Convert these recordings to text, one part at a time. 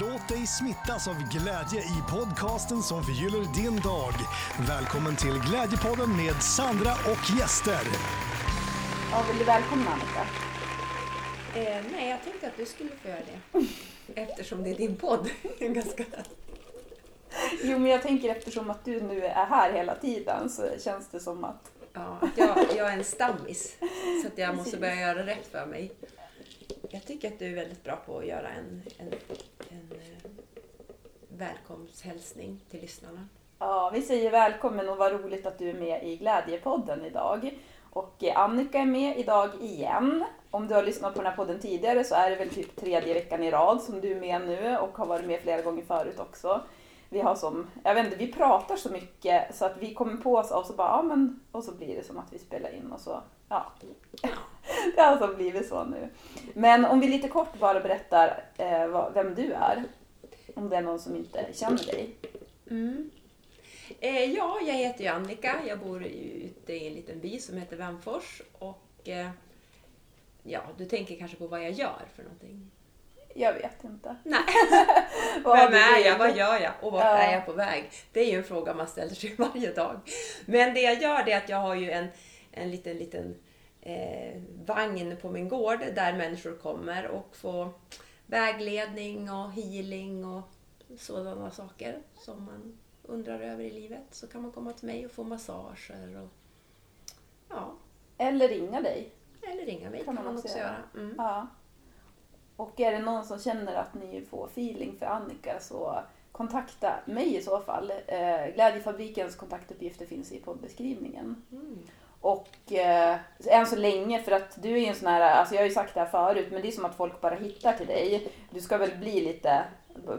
Låt dig smittas av glädje i podcasten som förgyller din dag. Välkommen till Glädjepodden med Sandra och gäster. Ja, vill du välkomna Annika? Eh, nej, jag tänkte att du skulle få göra det. Eftersom det är din podd. Ganska Jo, men jag tänker eftersom att du nu är här hela tiden så känns det som att... Ja, att jag, jag är en stammis. Så att jag måste börja göra rätt för mig. Jag tycker att du är väldigt bra på att göra en, en, en eh, välkomsthälsning till lyssnarna. Ja, vi säger välkommen och vad roligt att du är med i Glädjepodden idag. Och eh, Annika är med idag igen. Om du har lyssnat på den här podden tidigare så är det väl typ tredje veckan i rad som du är med nu och har varit med flera gånger förut också. Vi har som, jag vet inte, vi pratar så mycket så att vi kommer på oss och så bara, ja men, och så blir det som att vi spelar in och så, ja. Det har alltså blivit så nu. Men om vi lite kort bara berättar eh, vad, vem du är. Om det är någon som inte känner dig. Mm. Eh, ja, jag heter ju Annika. Jag bor ute i en liten by som heter Vemfors. Och eh, ja, du tänker kanske på vad jag gör för någonting? Jag vet inte. Nej. Vem är jag? Vad gör jag? Och vart Ja. är jag på väg? Det är ju en fråga man ställer sig varje dag. Men det jag gör det är att jag har ju en, en liten, liten eh, vagn på min gård där människor kommer och får vägledning och healing och sådana saker som man undrar över i livet. Så kan man komma till mig och få massager och ja, Eller ringa dig. eller ringa mig Kan kan man man också också göra. göra. Mm. Ja. Och är det någon som känner att ni får feeling för Annika så kontakta mig i så fall. Eh, Glädjefabrikens kontaktuppgifter finns i poddbeskrivningen. Mm. Och eh, än så länge, för att du är ju en sån här, alltså jag har ju sagt det här förut, men det är som att folk bara hittar till dig. Du ska väl bli lite,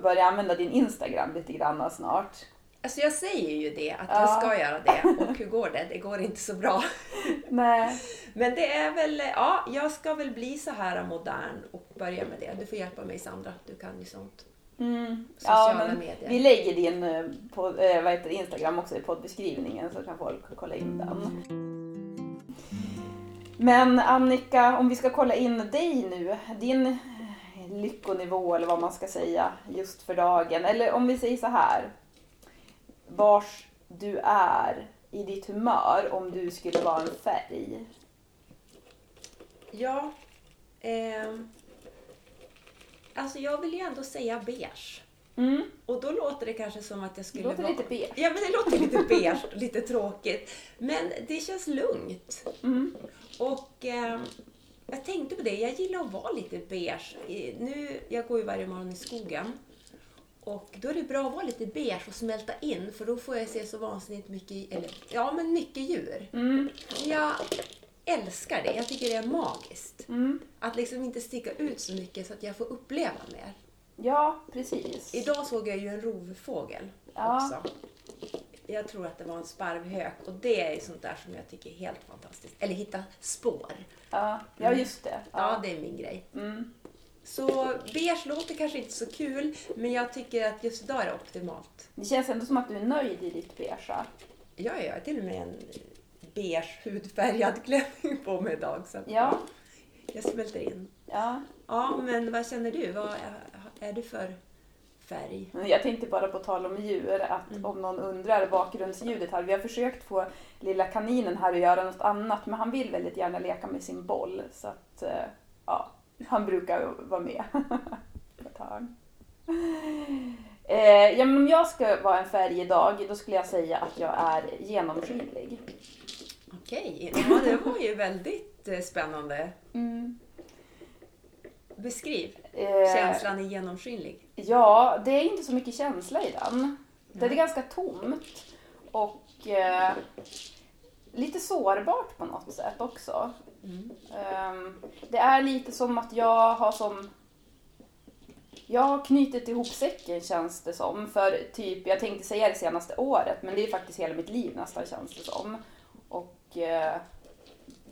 börja använda din Instagram lite grann snart. Alltså jag säger ju det, att Ja. jag ska göra det. Och hur går det? Det går inte så bra. Nej. Men det är väl, ja, jag ska väl bli så här modern och börja med det. Du får hjälpa mig Sandra, du kan ju sånt. Mm. Sociala ja, men medier. Vi lägger din eh, på, eh, vad heter Instagram också i poddbeskrivningen så kan folk kolla in den. Men Annika, om vi ska kolla in dig nu, din lyckonivå eller vad man ska säga just för dagen. Eller om vi säger så här. Vars du är i ditt humör om du skulle vara en färg. Ja, eh, alltså jag vill ju ändå säga beige. Mm. Och då låter det kanske som att jag Det skulle låter vara... lite beige. Ja, men det låter lite beige och lite tråkigt. Men det känns lugnt. Mm. Och ehm, jag tänkte på det, jag gillar att vara lite beige. Nu, jag går ju varje morgon i skogen. Och då är det bra att vara lite beige och smälta in för då får jag se så vansinnigt mycket, eller ja men mycket djur. Mm. Jag älskar det, jag tycker det är magiskt. Mm. Att liksom inte sticka ut så mycket så att jag får uppleva mer. Ja, precis. Idag såg jag ju en rovfågel Ja. också. Jag tror att det var en sparvhök och det är sånt där som jag tycker är helt fantastiskt. Eller hitta spår. Ja, ja just det. Ja, det är min grej. Mm. Så beige låter kanske inte så kul, men jag tycker att just idag är det optimalt. Det känns ändå som att du är nöjd i ditt beigea. Ja, ja, jag har till och med en beige hudfärgad klänning på mig idag. Så Ja. jag smälter in. Ja. Ja, men vad känner du? Vad är, du för färg? Jag tänkte bara på tal om djur att Mm. om någon undrar bakgrundsljudet här. Vi har försökt få lilla kaninen här att göra något annat men han vill väldigt gärna leka med sin boll så att eh, ja, han brukar vara med ett tag. Eh, ja, men om jag ska vara en färg idag då skulle jag säga att jag är genomskinlig. Okej, ja, det var ju väldigt eh, spännande. Mm. Beskriv. Eh, Känslan är genomskinlig. Ja, det är inte så mycket känsla i den. Det är Nej. ganska tomt och eh, lite sårbart på något sätt också. Mm. Ehm, det är lite som att jag har som... Jag har knutit ihop säcken känns det som. För typ, jag tänkte säga det senaste året, men det är faktiskt hela mitt liv nästan känns det som. Och eh,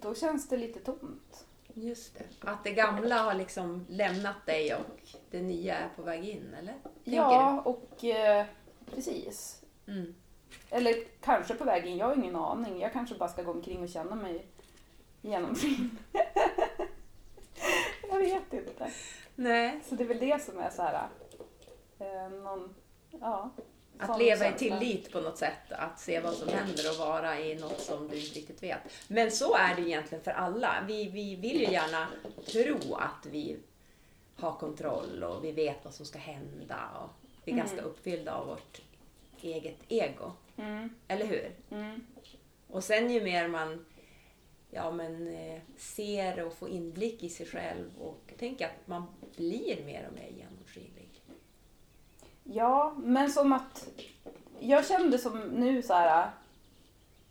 då känns det lite tomt. Just det. Att det gamla har liksom lämnat dig och det nya är på väg in, eller? Tänker ja, och eh, precis. du? Mm. Eller kanske på väg in, jag har ingen aning. Jag kanske bara ska gå omkring och känna mig genomskinlig. jag vet inte. Nej. Så det är väl det som är så här. eh, någon, ja. Att leva i tillit på något sätt, att se vad som händer och vara i något som du inte riktigt vet. Men så är det egentligen för alla. Vi, vi vill ju gärna tro att vi har kontroll och vi vet vad som ska hända och vi är ganska uppfyllda av vårt eget ego. Mm, Eller hur? mm, Och sen ju mer man ja, men, eh, ser och får inblick i sig själv och tänker att man blir mer och mer genomskinlig. Ja, men som att jag kände som nu så här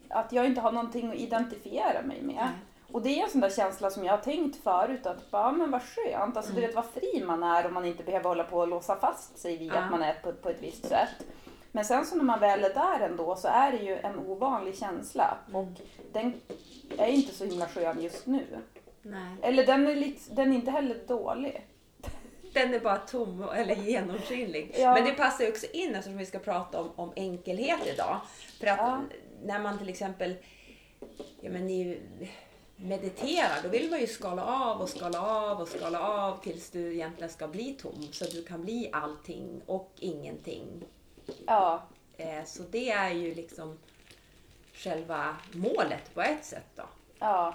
att jag inte har någonting att identifiera mig med. Nej. Och det är en sån där känsla som jag har tänkt förut att bara, men vad skönt, alltså du vet vad fri man är om man inte behöver hålla på och låsa fast sig vid Ja. att man är på, på ett visst sätt. Men sen så när man väl är där ändå så är det ju en ovanlig känsla och den är inte så himla skön just nu. Nej. Eller den är, lite, den är inte heller dålig. Den är bara tom eller genomskinlig. Ja. Men det passar ju också in eftersom vi ska prata om, om enkelhet idag. För att Ja. när man till exempel ja, men ni mediterar, då vill man ju skala av och skala av och skala av tills du egentligen ska bli tom. Så att du kan bli allting och ingenting. Ja, Eh, Så det är ju liksom själva målet på ett sätt då. ja.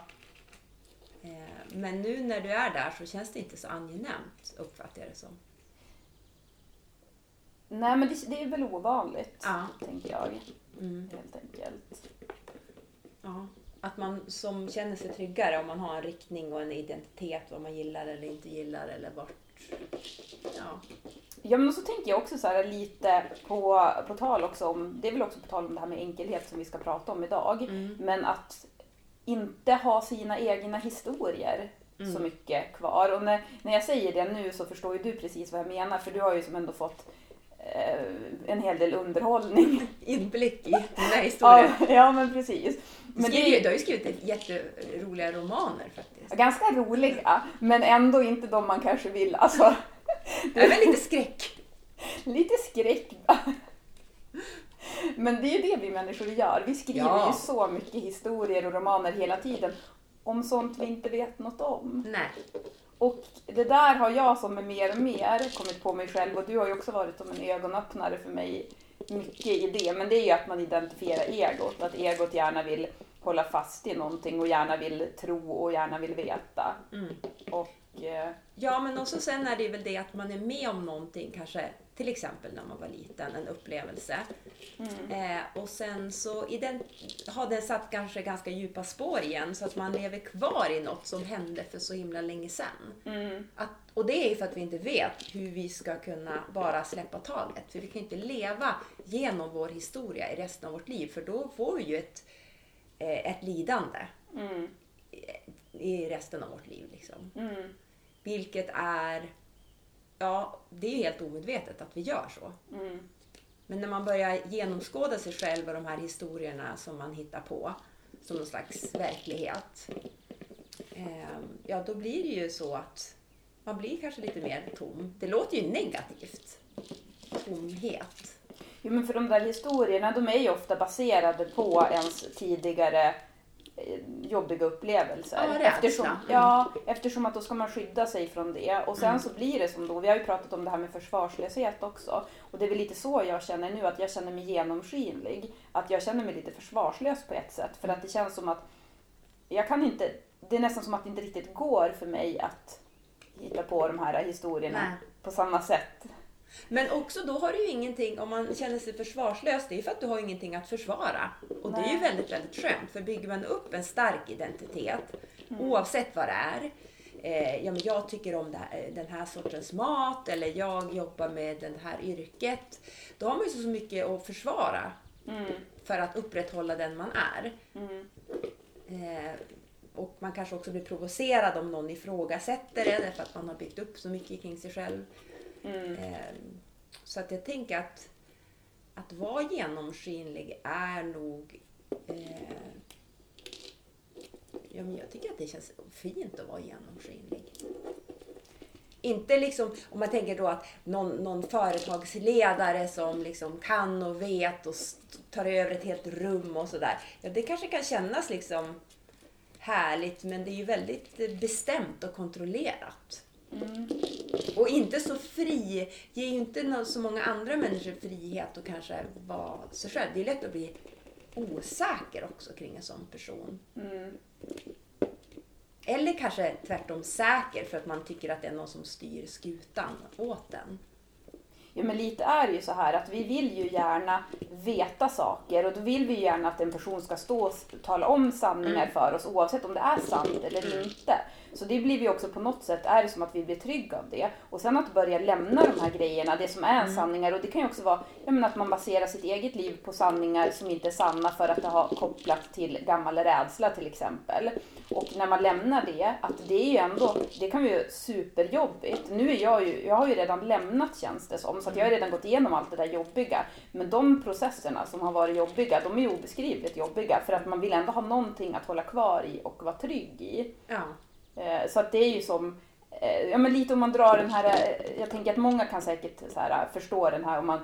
Eh, Men nu när du är där så känns det inte så angenämt, uppfattar jag det som. Nej men det, det är väl ovanligt, Ja. tänker jag. Mm. Helt enkelt. Ja. Att man som känner sig tryggare om man har en riktning och en identitet, vad man gillar eller inte gillar eller vart... Ja. Ja men så tänker jag också så här lite på, på tal också om, det är väl också på tal om det här med enkelhet som vi ska prata om idag. Mm. Men att inte ha sina egna historier så Mm. mycket kvar. Och när, när jag säger det nu så förstår ju du precis vad jag menar för du har ju som ändå fått eh, en hel del underhållning. Inblick i den här historien. ja, ja men precis. Du, Men skriver, ju- det du har ju skrivit jätteroliga romaner faktiskt. ganska roliga men ändå inte de man kanske vill. Alltså, Det är väl lite skräck? Lite skräck va? Men det är ju det vi människor gör. Vi skriver Ja. ju så mycket historier och romaner hela tiden om sånt vi inte vet något om. Nej. Och det där har jag som är mer och mer kommit på mig själv och du har ju också varit som en ögonöppnare för mig mycket i det. Men det är ju att man identifierar egot, att egot gärna vill hålla fast i någonting och gärna vill tro och gärna vill veta. Mm. Och eh, Ja, men också sen är det väl det att man är med om någonting, kanske till exempel när man var liten, en upplevelse. Eh, och sen så i den, har den satt kanske ganska djupa spår igen så att man lever kvar i något som hände för så himla länge sedan. mm, Att, och det är ju för att vi inte vet hur vi ska kunna bara släppa taget. För vi kan inte leva genom vår historia i resten av vårt liv för då får vi ju ett, eh, ett lidande mm, i resten av vårt liv. Liksom. mm, Vilket är, ja, det är ju helt omedvetet att vi gör så. mm, Men när man börjar genomskåda sig själv och de här historierna som man hittar på som någon slags verklighet. Eh, ja, då blir det ju så att man blir kanske lite mer tom. Det låter ju negativt. Tomhet. Jo men för de där historierna de är ju ofta baserade på ens tidigare jobbiga upplevelser. Ja, rädsla. eftersom, Mm. ja, eftersom att då ska man skydda sig från det. Och sen Mm. så blir det som då, vi har ju pratat om det här med försvarslöshet också. Och det är väl lite så jag känner nu, att jag känner mig genomskinlig. Att jag känner mig lite försvarslös på ett sätt. För att det känns som att jag kan inte, det är nästan som att det inte riktigt går för mig att hitta på de här historierna Nej. på samma sätt. Men också då har du ju ingenting, om man känner sig försvarslös, det är för att du har ingenting att försvara. Och det är ju Nej. väldigt, väldigt skönt. För bygger man upp en stark identitet, Mm. oavsett vad det är. Eh, ja, men jag tycker om det här, den här sortens mat eller jag jobbar med det här yrket. Då har man ju så mycket att försvara Mm, för att upprätthålla den man är. mm, Eh, och man kanske också blir provocerad om någon ifrågasätter det därför att man har byggt upp så mycket kring sig själv. Mm. Eh, Så att jag tänker att att vara genomskinlig är nog... Eh, ja, men jag tycker att det känns fint att vara genomskinlig. Inte liksom, om man tänker då att någon, någon företagsledare som liksom kan och vet och tar över ett helt rum och sådär. Ja, det kanske kan kännas liksom härligt men det är ju väldigt bestämt och kontrollerat. Mm. Och inte så fri, ger ju inte så många andra människor frihet att kanske vara sig själv. Det är lätt att bli osäker också kring en sån person. Mm. Eller kanske tvärtom säker för att man tycker att det är någon som styr skutan åt en. Ja men lite är det ju så här att vi vill ju gärna veta saker och då vill vi ju gärna att en person ska stå och tala om sanningar för oss oavsett om det är sant eller inte. Så det blir vi också på något sätt, är det som att vi blir trygga av det. Och sen att börja lämna de här grejerna, det som är sanningar och det kan ju också vara jag menar, att man baserar sitt eget liv på sanningar som inte är sanna för att det har kopplat till gammal rädsla till exempel. Och när man lämnar det, att det är ju ändå, det kan ju superjobbigt. Nu är jag ju, jag har ju redan lämnat känns det som, så att jag har redan gått igenom allt det där jobbiga. Men de processerna som har varit jobbiga, de är ju obeskrivligt jobbiga för att man vill ändå ha någonting att hålla kvar i och vara trygg i. Ja. Eh, Så att det är ju som, eh, ja men lite om man drar den här, eh, jag tänker att många kan säkert så här, förstå den här om man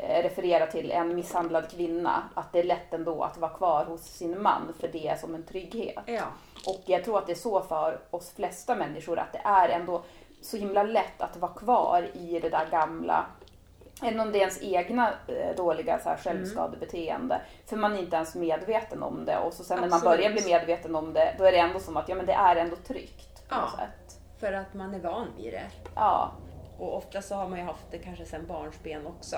refererar till en misshandlad kvinna, att det är lätt ändå att vara kvar hos sin man för det är som en trygghet. Ja. Och jag tror att det är så för oss flesta människor, att det är ändå så himla lätt att vara kvar i det där gamla. Även om det är ens egna eh, dåliga så här, självskadebeteende. För man är inte ens medveten om det. Och så sen när man Absolut. börjar bli medveten om det, då är det ändå som att ja, men det är ändå tryggt. Ja. För att man är van vid det. Ja. Och ofta så har man ju haft det kanske sedan barnsben också.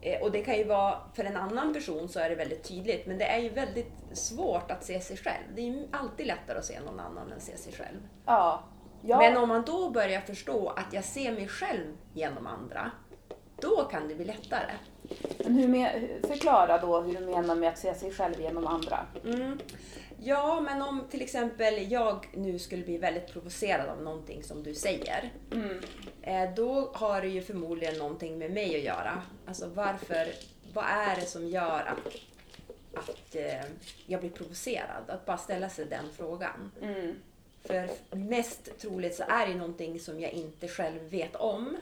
Eh, och det kan ju vara, för en annan person så är det väldigt tydligt, men det är ju väldigt svårt att se sig själv. Det är ju alltid lättare att se någon annan än se sig själv. Ja. ja. Men om man då börjar förstå att jag ser mig själv genom andra, då kan det bli lättare. Men hur me- hur- förklara då hur du menar med att se sig själv genom andra. Mm. Ja, men om till exempel jag nu skulle bli väldigt provocerad av någonting som du säger. Mm. Eh, då har det ju förmodligen någonting med mig att göra. Alltså varför, vad är det som gör att, att eh, jag blir provocerad? Att bara ställa sig den frågan. Mm. För mest troligt så är det någonting som jag inte själv vet om.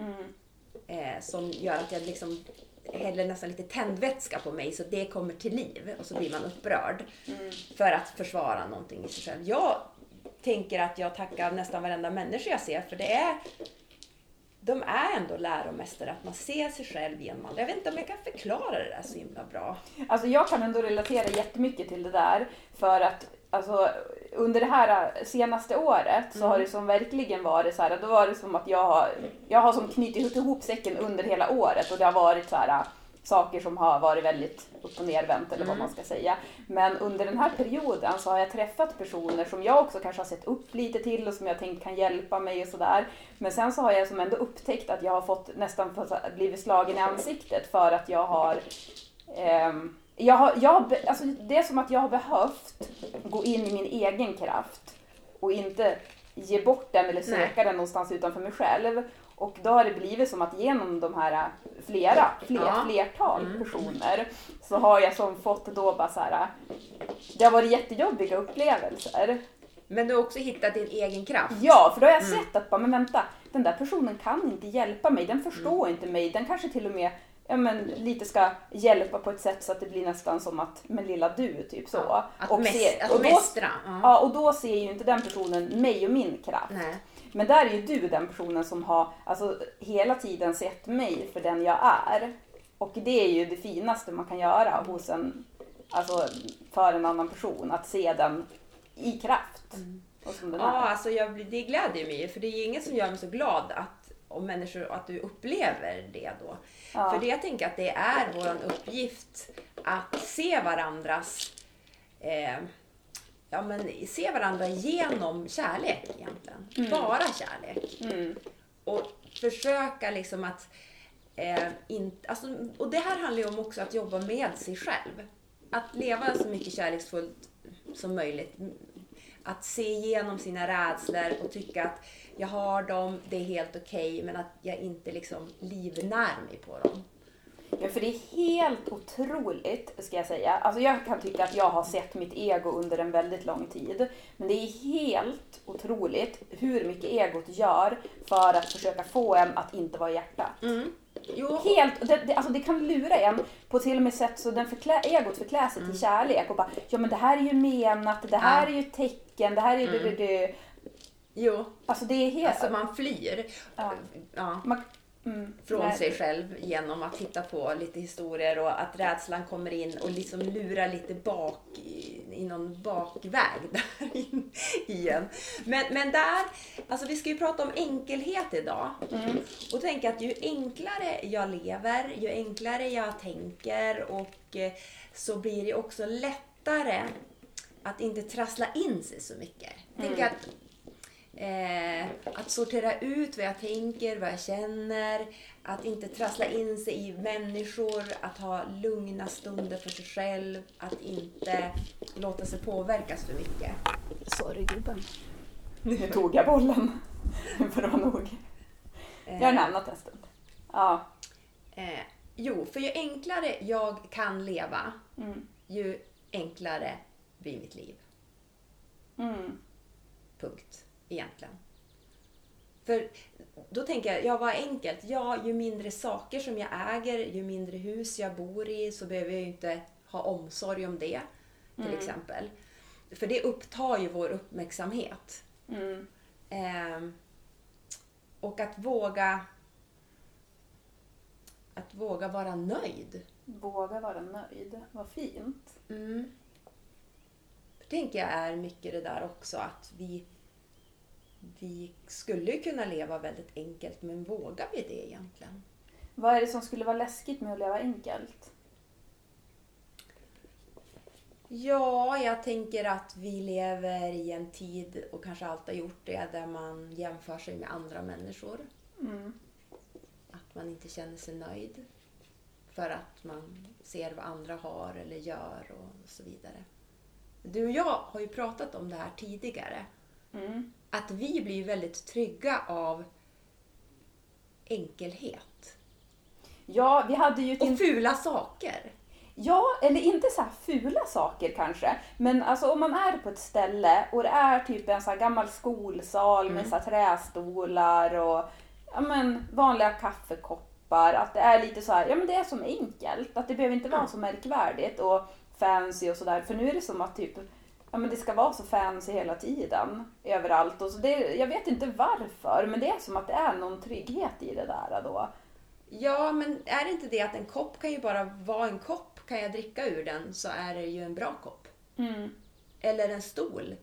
Mm. Eh, som gör att jag liksom häller nästan lite tändvätska på mig så det kommer till liv och så blir man upprörd. För att försvara någonting i sig själv. Jag tänker att jag tackar nästan varenda människa jag ser för det är de är ändå läromästare, att man ser sig själv genom andra. Jag vet inte om jag kan förklara det där så himla bra. Alltså jag kan ändå relatera jättemycket till det där. För att alltså, under det här senaste året så har det som verkligen varit så här, då var det som att jag har, jag har som knutit ihop säcken under hela året och det har varit så här saker som har varit väldigt upp och nervänt eller vad man ska säga. Men under den här perioden så har jag träffat personer som jag också kanske har sett upp lite till och som jag tänkt kan hjälpa mig och sådär. Men sen så har jag som ändå upptäckt att jag har fått nästan blivit slagen i ansiktet för att jag har Ehm, jag har, jag, har alltså det är som att jag har behövt gå in i min egen kraft och inte ge bort den eller söka Nej. den någonstans utanför mig själv. Och då har det blivit som att genom de här flera, fler, Ja. flertal personer så har jag som fått då bara så här. Det har varit jättejobbiga upplevelser. Men du har också hittat din egen kraft. Ja, för då har jag sett att bara, men vänta, den där personen kan inte hjälpa mig, den förstår inte mig, den kanske till och med ja, men, lite ska hjälpa på ett sätt så att det blir nästan som att, men lilla du, typ så. Ja, att och, mäs- se- att och, då, mästra. Ja. ja, och då ser ju inte den personen mig och min kraft. Nej. Men där är ju du den personen som har alltså, hela tiden sett mig för den jag är. Och det är ju det finaste man kan göra hos en, alltså, för en annan person, att se den i kraft. Den Ja, alltså jag, det glädjer mig för det är ju inget som gör mig så glad att, om människor, att du upplever det då. Ja. För det jag tänker att det är vår uppgift att se varandras eh, Ja men se varandra genom kärlek egentligen. Bara kärlek. Mm. Och försöka liksom att eh, inte, alltså, och det här handlar ju om också att jobba med sig själv. Att leva så mycket kärleksfullt som möjligt. Att se igenom sina rädslor och tycka att jag har dem, det är helt okej, men att jag inte liksom livnär mig på dem. Ja, för det är helt otroligt, ska jag säga. Alltså jag kan tycka att jag har sett mitt ego under en väldigt lång tid. Men det är helt otroligt hur mycket egot gör för att försöka få en att inte vara i hjärtat. Jo, Helt, det, det, alltså det kan lura en på till och med sätt så den förklä, egot förklär sig till kärlek och bara ja men det här är ju menat, det här Ja. är ju tecken, det här är ju det, det, det. Jo, Alltså det är helt... alltså man flyr Ja. ja, man, mm, från nej. sig själv genom att titta på lite historier och att rädslan kommer in och liksom lurar lite bak i, i någon bakväg där in, igen. Men, men där, alltså vi ska ju prata om enkelhet idag. Och tänka att ju enklare jag lever, ju enklare jag tänker och eh, så blir det också lättare att inte trassla in sig så mycket. Tänk att Eh, att sortera ut vad jag tänker, vad jag känner, att inte trassla in sig i människor, att ha lugna stunder för sig själv, att inte låta sig påverkas för mycket. Sorry gubben. Nu tog jag bollen. Nu får det vara nog. Eh, Jag har lämnat en stund. Ja. eh, jo, för ju enklare jag kan leva, Mm. ju enklare blir mitt liv. Mm. Punkt. Egentligen. För då tänker jag, ja vad enkelt? Ja, ju mindre saker som jag äger, ju mindre hus jag bor i så behöver jag ju inte ha omsorg om det. Till exempel. För det upptar ju vår uppmärksamhet. Mm. Ehm, och att våga att våga vara nöjd. Våga vara nöjd. Vad fint. Mm. Det tänker jag är mycket det där också att vi, vi skulle kunna leva väldigt enkelt men vågar vi det egentligen? Vad är det som skulle vara läskigt med att leva enkelt? Ja, jag tänker att vi lever i en tid och kanske alltid har gjort det där man jämför sig med andra människor. Mm. Att man inte känner sig nöjd för att man ser vad andra har eller gör och så vidare. Du och jag har ju pratat om det här tidigare. Mm. Att vi blir väldigt trygga av enkelhet. Ja, vi hade ju Och fula saker. Ja, eller inte så här fula saker kanske. Men alltså om man är på ett ställe och det är typ en så gammal skolsal med så trästolar och ja, men, vanliga kaffekoppar. Att det är lite så här, ja men det är som enkelt. Att det behöver inte vara så märkvärdigt och fancy och sådär. För nu är det som att typ Ja men det ska vara så fancy hela tiden. Överallt. Och så det, jag vet inte varför men det är som att det är någon trygghet i det där då. Ja, men är det inte det att en kopp kan ju bara vara en kopp? Kan jag dricka ur den så är det ju en bra kopp. Mm. Eller en stol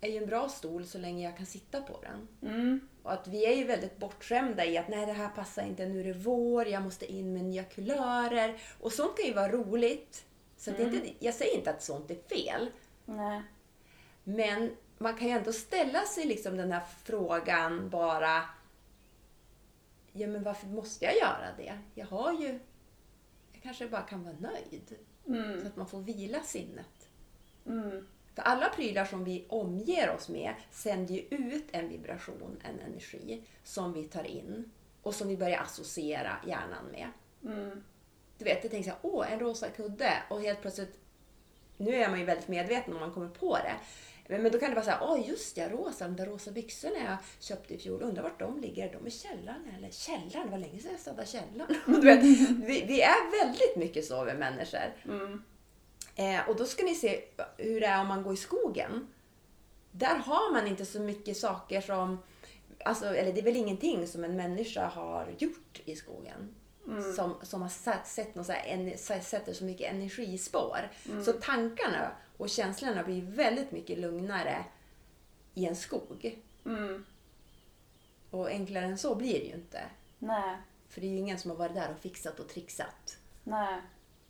är ju en bra stol så länge jag kan sitta på den. Mm. Och att vi är ju väldigt bortskämda i att nej det här passar inte, nu är det vår, jag måste in med nya kulörer. Och sånt kan ju vara roligt. Så att det inte, jag säger inte att sånt är fel. Nej. Men man kan ju ändå ställa sig liksom den här frågan bara. Ja men varför måste jag göra det? Jag har ju... Jag kanske bara kan vara nöjd. Mm. Så att man får vila sinnet. Mm. För alla prylar som vi omger oss med sänder ju ut en vibration, en energi som vi tar in och som vi börjar associera hjärnan med. Mm. Du vet, jag tänker så här, åh, en rosa kudde och helt plötsligt, nu är man ju väldigt medveten om man kommer på det. Men, men då kan det vara så här, åh just ja, rosa, de där rosa byxorna jag köpte i fjol, undrar vart de ligger? De är i källaren eller källaren, var länge sedan jag städade källaren. Du vet, vi, vi är väldigt mycket så vi människor. Mm. Eh, och då ska ni se hur det är om man går i skogen. Där har man inte så mycket saker som... Alltså, eller det är väl ingenting som en människa har gjort i skogen. Som, som har satt, sett något så här, en, sätter så mycket energispår. Så tankarna och känslorna blir väldigt mycket lugnare i en skog. Mm. Och enklare än så blir det ju inte. Nej. För det är ju ingen som har varit där och fixat och trixat. Nej.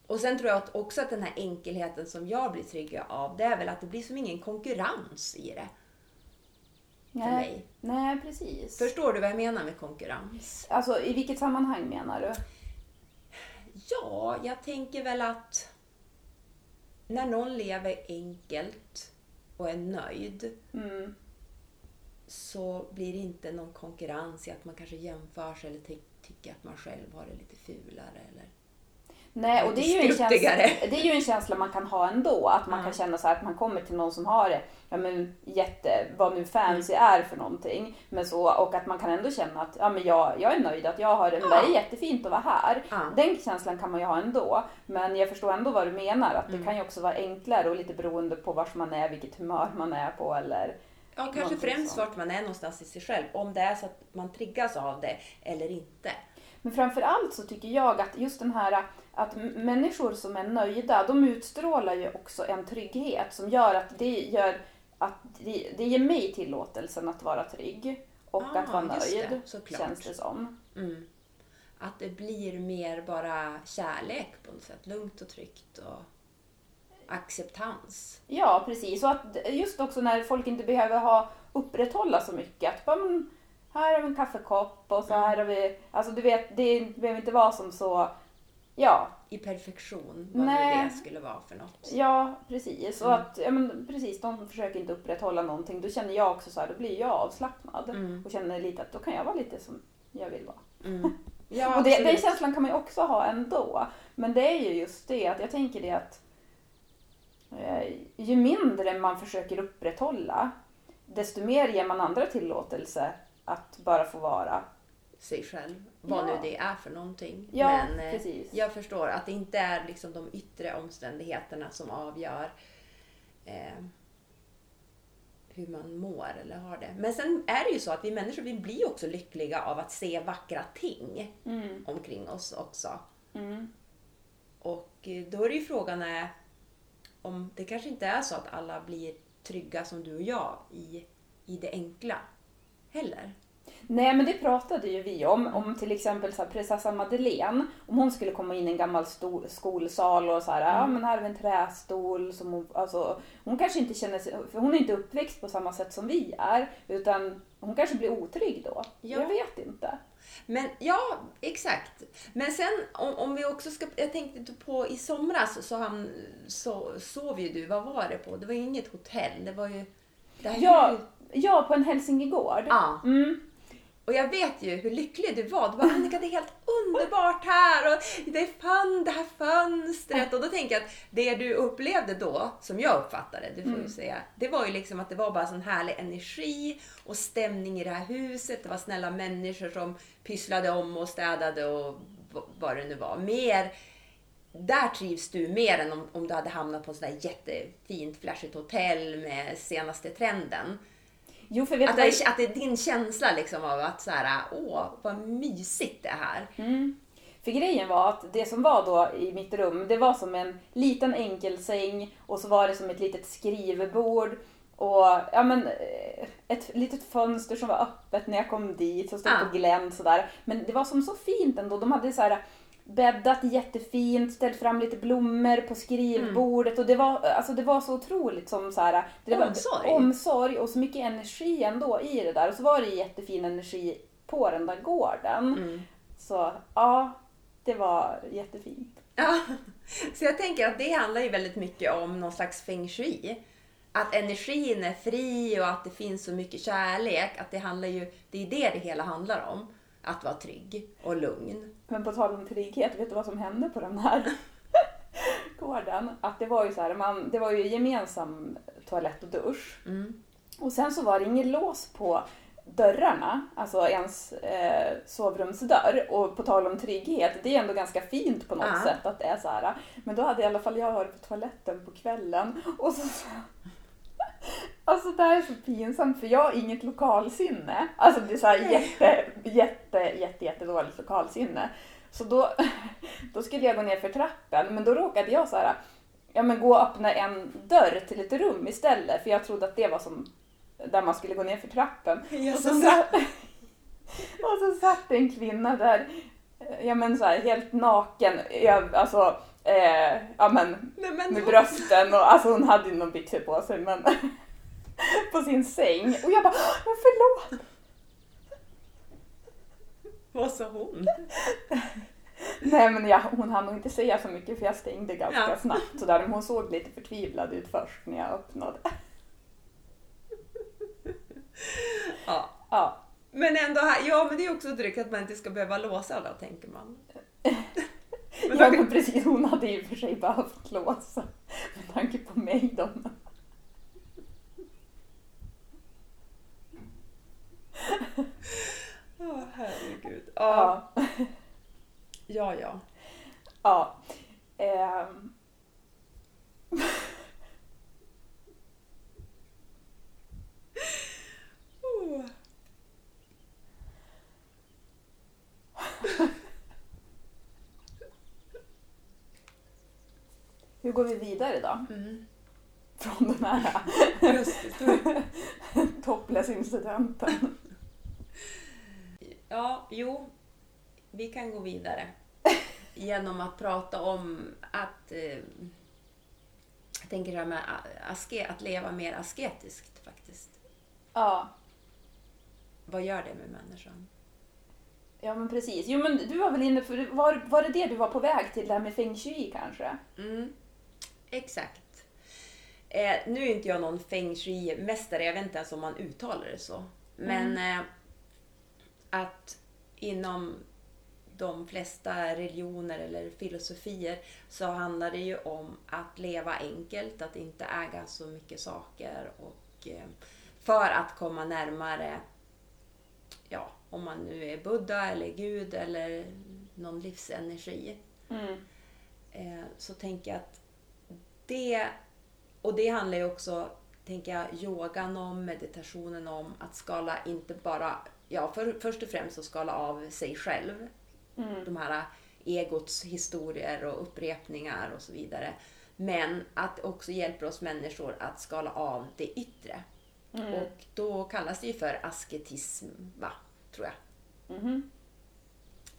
Och sen tror jag att också att den här enkelheten som jag blir trygg av, det är väl att det blir som ingen konkurrens i det. Nej. mig. Nej, precis. Förstår du vad jag menar med konkurrens? Alltså i vilket sammanhang menar du? Ja, jag tänker väl att när någon lever enkelt och är nöjd Mm. så blir det inte någon konkurrens i att man kanske jämför sig eller ty- tycker att man själv har det lite fulare. Eller... Nej, och det är, ju en känsla, det är ju en känsla man kan ha ändå. Att man Ja. kan känna så att man kommer till någon som har det, ja men jätte, vad nu fancy är för någonting. Men så, och att man kan ändå känna att ja, men jag, jag är nöjd att jag har det, men det är jättefint att vara här. Ja. Den känslan kan man ju ha ändå. Men jag förstår ändå vad du menar, att det Mm. kan ju också vara enklare och lite beroende på vars man är, vilket humör man är på eller Ja, kanske främst sånt. vart man är någonstans i sig själv. Om det är så att man triggas av det eller inte. Men framför allt så tycker jag att just den här att människor som är nöjda, de utstrålar ju också en trygghet som gör att det gör att det, det ger mig tillåtelsen att vara trygg och Ah, att vara det, nöjd, såklart. känns det som. Mm. Att det blir mer bara kärlek på något sätt. Lugnt och tryggt och acceptans. Ja, precis. Och att just också när folk inte behöver ha upprätthålla så mycket. Att bara, här har vi en kaffekopp och så här har vi... Alltså du vet, det behöver inte vara som så... Ja, I perfektion, vad nu Nej. det skulle vara för något. ja precis. Och Mm. att, ja, men, precis, de försöker inte upprätthålla någonting. Då känner jag också så här, då blir jag avslappnad. Mm. Och känner lite att då kan jag vara lite som jag vill vara. Mm. Ja, och det, den känslan kan man ju också ha ändå. Men det är ju just det att jag tänker det att eh, ju mindre man försöker upprätthålla desto mer ger man andra tillåtelse att bara få vara. Sig själv. Vad Ja. nu det är för någonting. Ja, Men eh, precis. jag förstår att det inte är liksom de yttre omständigheterna som avgör eh, hur man mår eller har det. Men sen är det ju så att vi människor vi blir också lyckliga av att se vackra ting Mm, omkring oss också. mm. Och eh, då är det ju frågan är om det kanske inte är så att alla blir trygga som du och jag i, i det enkla heller. Nej men det pratade ju vi om, om till exempel så här, prinsessan Madeleine, om hon skulle komma in i en gammal sto- skolsal och så här, ja men här har vi en trästol som hon, alltså, hon kanske inte känner sig, för hon är inte uppväxt på samma sätt som vi är, utan hon kanske blir otrygg då. Ja. Jag vet inte. Men ja, exakt. Men sen om, om vi också ska... Jag tänkte på i somras så, han, så sov ju du. Vad var det på? Det var ju inget hotell. Det var ju... Det Ja, ju- ja på en hälsingegård. ja. Mm. Och jag vet ju hur lycklig du var. Du bara, Annika det är helt underbart här och det är fan det här fönstret. Och då tänker jag att det du upplevde då, som jag uppfattade du får ju säga, det var ju liksom att det var bara sån härlig energi och stämning i det här huset. Det var snälla människor som pysslade om och städade och vad det nu var. Mer där trivs du mer än om, om du hade hamnat på ett sådär jättefint flashigt hotell med senaste trenden. Jo, för vet Att det, är, att det är din känsla liksom av att så här, åh vad mysigt det här. Mm. För grejen var att det som var då i mitt rum, det var som en liten enkelsäng och så var det som ett litet skrivbord och ja, men, eh, ett litet fönster som var öppet när jag kom dit som stod Ah. på glänt sådär. Men det var som så fint ändå. De hade så här bäddat jättefint, ställt fram lite blommor på skrivbordet och det var, alltså, det var så otroligt som så här, det var Omsorg. omsorg och så mycket energi ändå i det där. Och så var det jättefin energi på den där gården. Mm. Så ja, det var jättefint. Ja. Så jag tänker att det handlar ju väldigt mycket om någon slags feng shui. Att energin är fri och att det finns så mycket kärlek. Att det handlar ju, det är det det hela handlar om. Att vara trygg och lugn. Men på tal om trygghet, vet du vad som hände på den här gården? Att det var ju så här, man, det var ju gemensam toalett och dusch. Mm. Och sen så var det inget lås på dörrarna, alltså ens eh, sovrumsdörr. Och på tal om trygghet, det är ändå ganska fint på något Ja. sätt att det är så här. Men då hade i alla fall jag varit på toaletten på kvällen och så Alltså det här är så pinsamt för jag har inget lokalsinne. Alltså det är så här jätte, jätte, jätte, jätte dåligt lokalsinne. Så då, då skulle jag gå ner för trappen men då råkade jag så här, ja men gå och öppna en dörr till ett rum istället för jag trodde att det var som där man skulle gå ner för trappen. Och så, satt, och så satt en kvinna där, ja men så här, helt naken, ö- alltså, eh, ja men Nej, men, med brösten och alltså hon hade ju någon byxor på sig men på sin säng och jag bara men förlåt! Vad sa hon? Nej men jag, hon hann nog inte säga så mycket för jag stängde ganska Ja. snabbt sådär men hon såg lite förtvivlad ut först när jag öppnade. Ja. Ja, Men ändå, här, ja men det är också tryggt att man inte ska behöva låsa då, tänker man. Men ja men precis hon hade ju för sig behövt låsa med tanke på mig då. oh, herregud. Ja. Ja, ja. Ja. Ehm. Hur går vi vidare då? Mm. Från den här topless-incidenten. Ja, jo. Vi kan gå vidare. Genom att prata om att... Eh, jag tänker det här med aske, att leva mer asketiskt faktiskt. Ja. Vad gör det med människan? Ja men precis. Jo men du var väl inne för, var, var det det du var på väg till, det här med feng shui kanske? Mm, exakt. Eh, nu är inte jag någon feng shui-mästare, jag vet inte ens om man uttalar det så. Men eh, att inom de flesta religioner eller filosofier så handlar det ju om att leva enkelt, att inte äga så mycket saker och eh, för att komma närmare, ja, om man nu är Buddha eller Gud eller någon livsenergi Mm. eh, så tänker jag att det, och det handlar ju också, tänker jag, yogan om, meditationen om, att skala inte bara, ja för, först och främst att skala av sig själv. Mm. De här egots historier och upprepningar och så vidare. Men att det också hjälper oss människor att skala av det yttre. Mm. Och då kallas det ju för asketism, va? Tror jag. Mhm.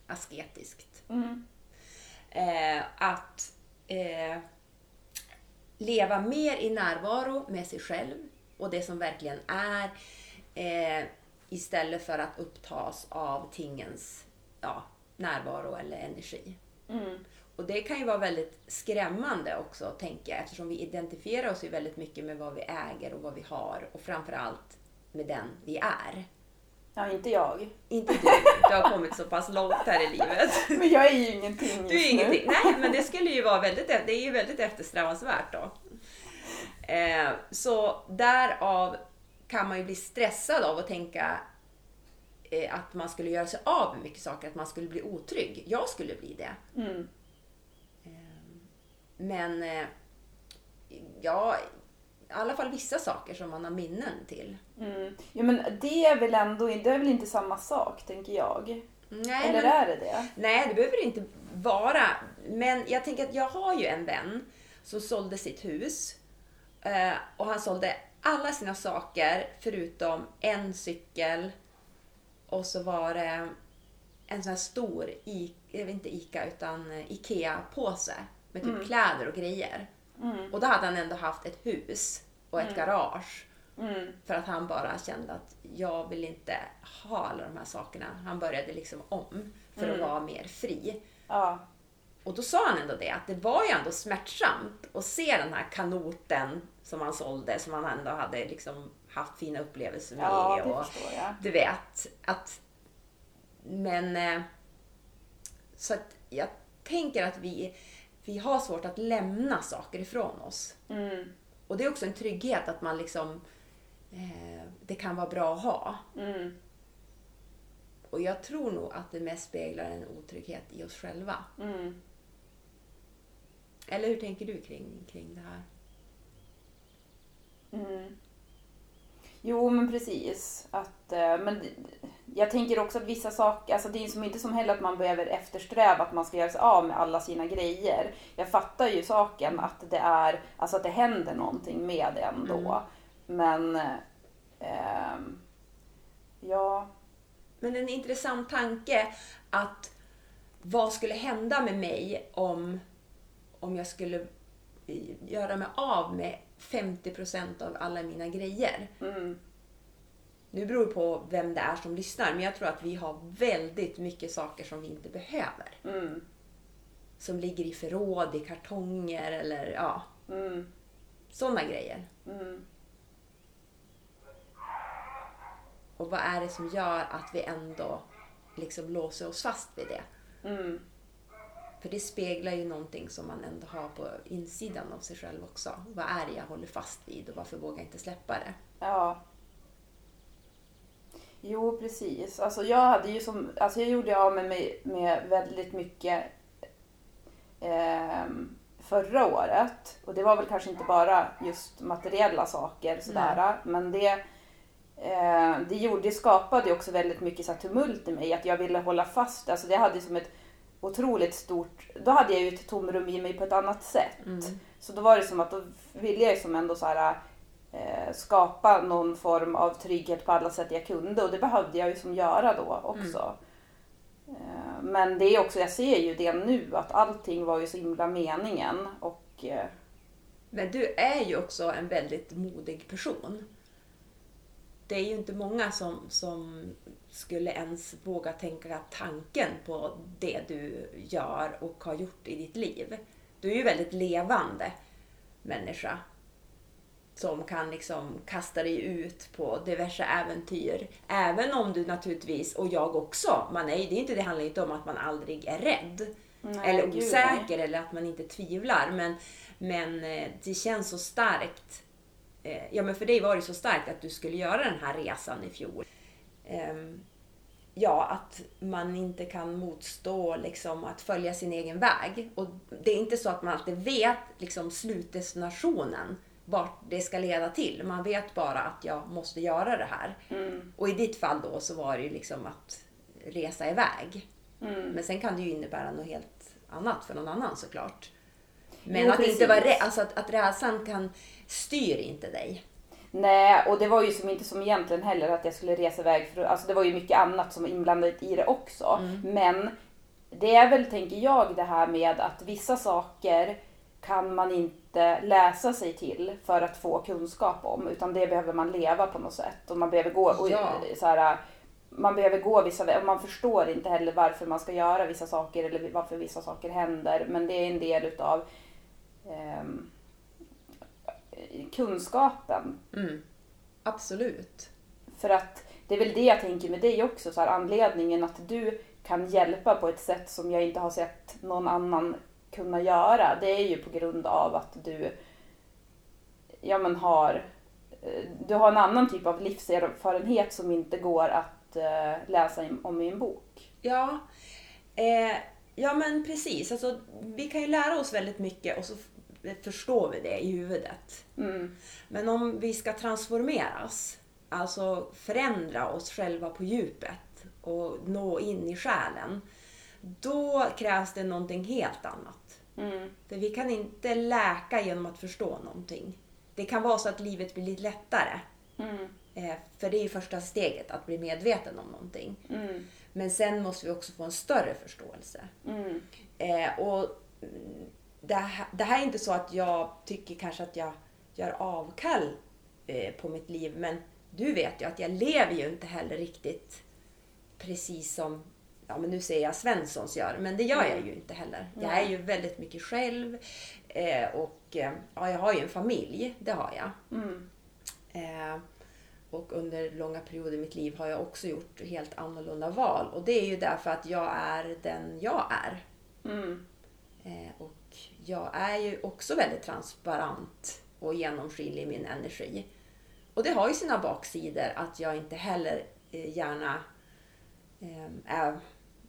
Asketiskt. Mm. eh, att eh, leva mer i närvaro med sig själv och det som verkligen är eh, istället för att upptas av tingens ja, närvaro eller energi. Mm. Och det kan ju vara väldigt skrämmande också, tänker jag, eftersom vi identifierar oss ju väldigt mycket med vad vi äger och vad vi har och framförallt med den vi är. Ja, inte jag. Inte du, du har kommit så pass långt här i livet. Men jag är ju ingenting Du är just ingenting. nu. Nej, men det skulle ju vara väldigt, det är ju väldigt eftersträvansvärt då. Eh, så därav kan man ju bli stressad av att tänka eh, att man skulle göra sig av med mycket saker, att man skulle bli otrygg. Jag skulle bli det. Mm. Men eh, ja, i alla fall vissa saker som man har minnen till. Mm. Ja, men det är väl ändå det är väl inte samma sak, tänker jag? Nej, Eller men- är det det? Nej, det behöver det inte vara. Men jag tänker att jag har ju en vän som sålde sitt hus. Eh, och han sålde alla sina saker förutom en cykel. Och så var det en sån här stor, I, inte Ica, utan Ikea-påse med typ kläder och grejer. Mm. Och då hade han ändå haft ett hus och ett garage. Mm. För att han bara kände att jag vill inte ha alla de här sakerna. Han började liksom om för att vara mer fri. Ja. Och då sa han ändå det, att det var ju ändå smärtsamt att se den här kanoten som han sålde, som han ändå hade liksom haft fina upplevelser med. Ja, det och, du vet, att... Men... eh, Så att jag tänker att vi, vi har svårt att lämna saker ifrån oss. Mm. Och det är också en trygghet att man liksom... Eh, det kan vara bra att ha. Mm. Och jag tror nog att det mest speglar en otrygghet i oss själva. Mm. Eller hur tänker du kring, kring det här? Mm. Jo, men precis. Att, eh, men jag tänker också att vissa saker, alltså det är som inte som heller att man behöver eftersträva att man ska göra sig av med alla sina grejer. Jag fattar ju saken att det är, alltså att det händer någonting med det ändå. Men, eh, ja. Men en intressant tanke att vad skulle hända med mig om, om jag skulle göra mig av med 50% av alla mina grejer. Mm, Nu beror det på vem det är som lyssnar, men jag tror att vi har väldigt mycket saker som vi inte behöver. mm, Som ligger i förråd, i kartonger eller ja, mm, sådana grejer. mm. Och vad är det som gör att vi ändå liksom låser oss fast vid det? Mm, För det speglar ju någonting som man ändå har på insidan av sig själv också. Vad är det jag håller fast vid och varför vågar jag inte släppa det? ja. Jo, precis. Alltså jag hade ju som, alltså jag gjorde av med mig med väldigt mycket ehm, förra året. Och det var väl kanske inte bara just materiella saker sådär. Men det, eh, det, gjorde, det skapade också väldigt mycket så tumult i mig. Att jag ville hålla fast. Alltså det hade som ett otroligt stort, då hade jag ju ett tomrum i mig på ett annat sätt. Mm. Så då var det som att då ville jag som ändå så här, eh, skapa någon form av trygghet på alla sätt jag kunde och det behövde jag ju som göra då också. Eh, men det är också, jag ser ju det nu att allting var ju så himla meningen och eh, Men du är ju också en väldigt modig person. Det är ju inte många som, som skulle ens våga tänka tanken på det du gör och har gjort i ditt liv. Du är ju väldigt levande människa. Som kan liksom kasta dig ut på diverse äventyr. Även om du naturligtvis, och jag också, man är, det är inte, det handlar inte om att man aldrig är rädd. Nej, eller gud, osäker eller att man inte tvivlar. Men, men eh, det känns så starkt. Eh, Ja men för dig var det så starkt att du skulle göra den här resan i fjol. Ehm, Ja, att man inte kan motstå liksom, att följa sin egen väg. Och det är inte så att man alltid vet liksom, slutdestinationen, vart det ska leda till. Man vet bara att jag måste göra det här. mm, Och i ditt fall då så var det ju liksom att resa iväg. mm. Men sen kan det ju innebära något helt annat för någon annan såklart. Men Jo, att inte precis. vara rädd, alltså att, att rädslan kan, styr inte dig. Nej, och det var ju som inte som egentligen heller att jag skulle resa iväg. För, alltså det var ju mycket annat som var inblandat i det också. Men det är väl, tänker jag, det här med att vissa saker kan man inte läsa sig till för att få kunskap om. Utan det behöver man leva på något sätt. Och man behöver gå, och, Ja. så här, man behöver gå vissa vägar. Man förstår inte heller varför man ska göra vissa saker eller varför vissa saker händer. Men det är en del utav ehm, kunskapen Mm. Absolut. För att det är väl det jag tänker med dig också, så här, anledningen att du kan hjälpa på ett sätt som jag inte har sett någon annan kunna göra. Det är ju på grund av att du ja, men har, eh, du har en annan typ av livserfarenhet som inte går att eh, läsa om i en bok. Ja, eh, ja men precis. Alltså, vi kan ju lära oss väldigt mycket och så förstår vi det i huvudet. Mm, Men om vi ska transformeras, alltså förändra oss själva på djupet och nå in i själen, då krävs det någonting helt annat. mm, För vi kan inte läka genom att förstå någonting. Det kan vara så att livet blir lite lättare. mm, Eh, för det är ju första steget, att bli medveten om någonting. mm, Men sen måste vi också få en större förståelse. mm, Eh, och det, här, det här är inte så att jag tycker kanske att jag gör avkall eh, på mitt liv. Men du vet ju att jag lever ju inte heller riktigt precis som, ja men nu säger jag Svenssons gör, men det gör jag ju inte heller. Jag är ju väldigt mycket själv eh, och eh, ja, jag har ju en familj, det har jag. mm, Eh, och under långa perioder i mitt liv har jag också gjort helt annorlunda val. Och det är ju därför att jag är den jag är. mm, Eh, och jag är ju också väldigt transparent och genomskinlig i min energi. Och det har ju sina baksidor att jag inte heller eh, gärna eh, är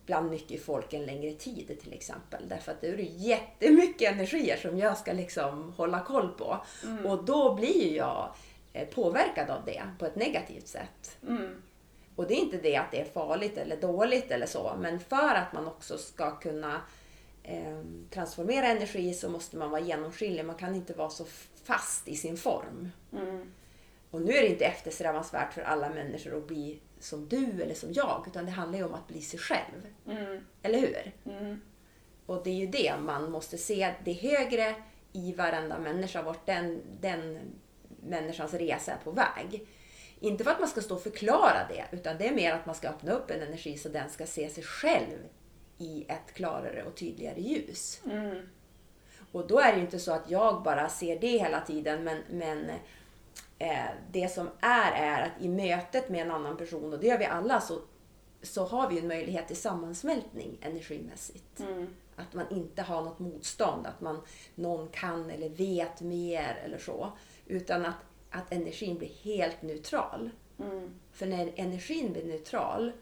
bland mycket folk en längre tid till exempel. Därför att det är jättemycket energier som jag ska liksom hålla koll på. Och då blir ju jag eh, påverkad av det på ett negativt sätt. mm, Och det är inte det att det är farligt eller dåligt eller så, men för att man också ska kunna transformera energi så måste man vara genomskinlig. Man kan inte vara så fast i sin form. mm, Och nu är det inte eftersträvansvärt för alla människor att bli som du eller som jag, utan det handlar ju om att bli sig själv. mm, Eller hur? mm, Och det är ju det man måste se, det högre i varenda människa, vart den, den människans resa är på väg. Inte för att man ska stå och förklara det, utan det är mer att man ska öppna upp en energi så den ska se sig själv i ett klarare och tydligare ljus. mm, Och då är det inte så att jag bara ser det hela tiden, men, men eh, det som är, är att i mötet med en annan person, och det gör vi alla, så, så har vi en möjlighet till sammansmältning energimässigt. mm, Att man inte har något motstånd, att man, någon kan eller vet mer eller så. Utan att, att energin blir helt neutral. mm, För när energin blir neutral,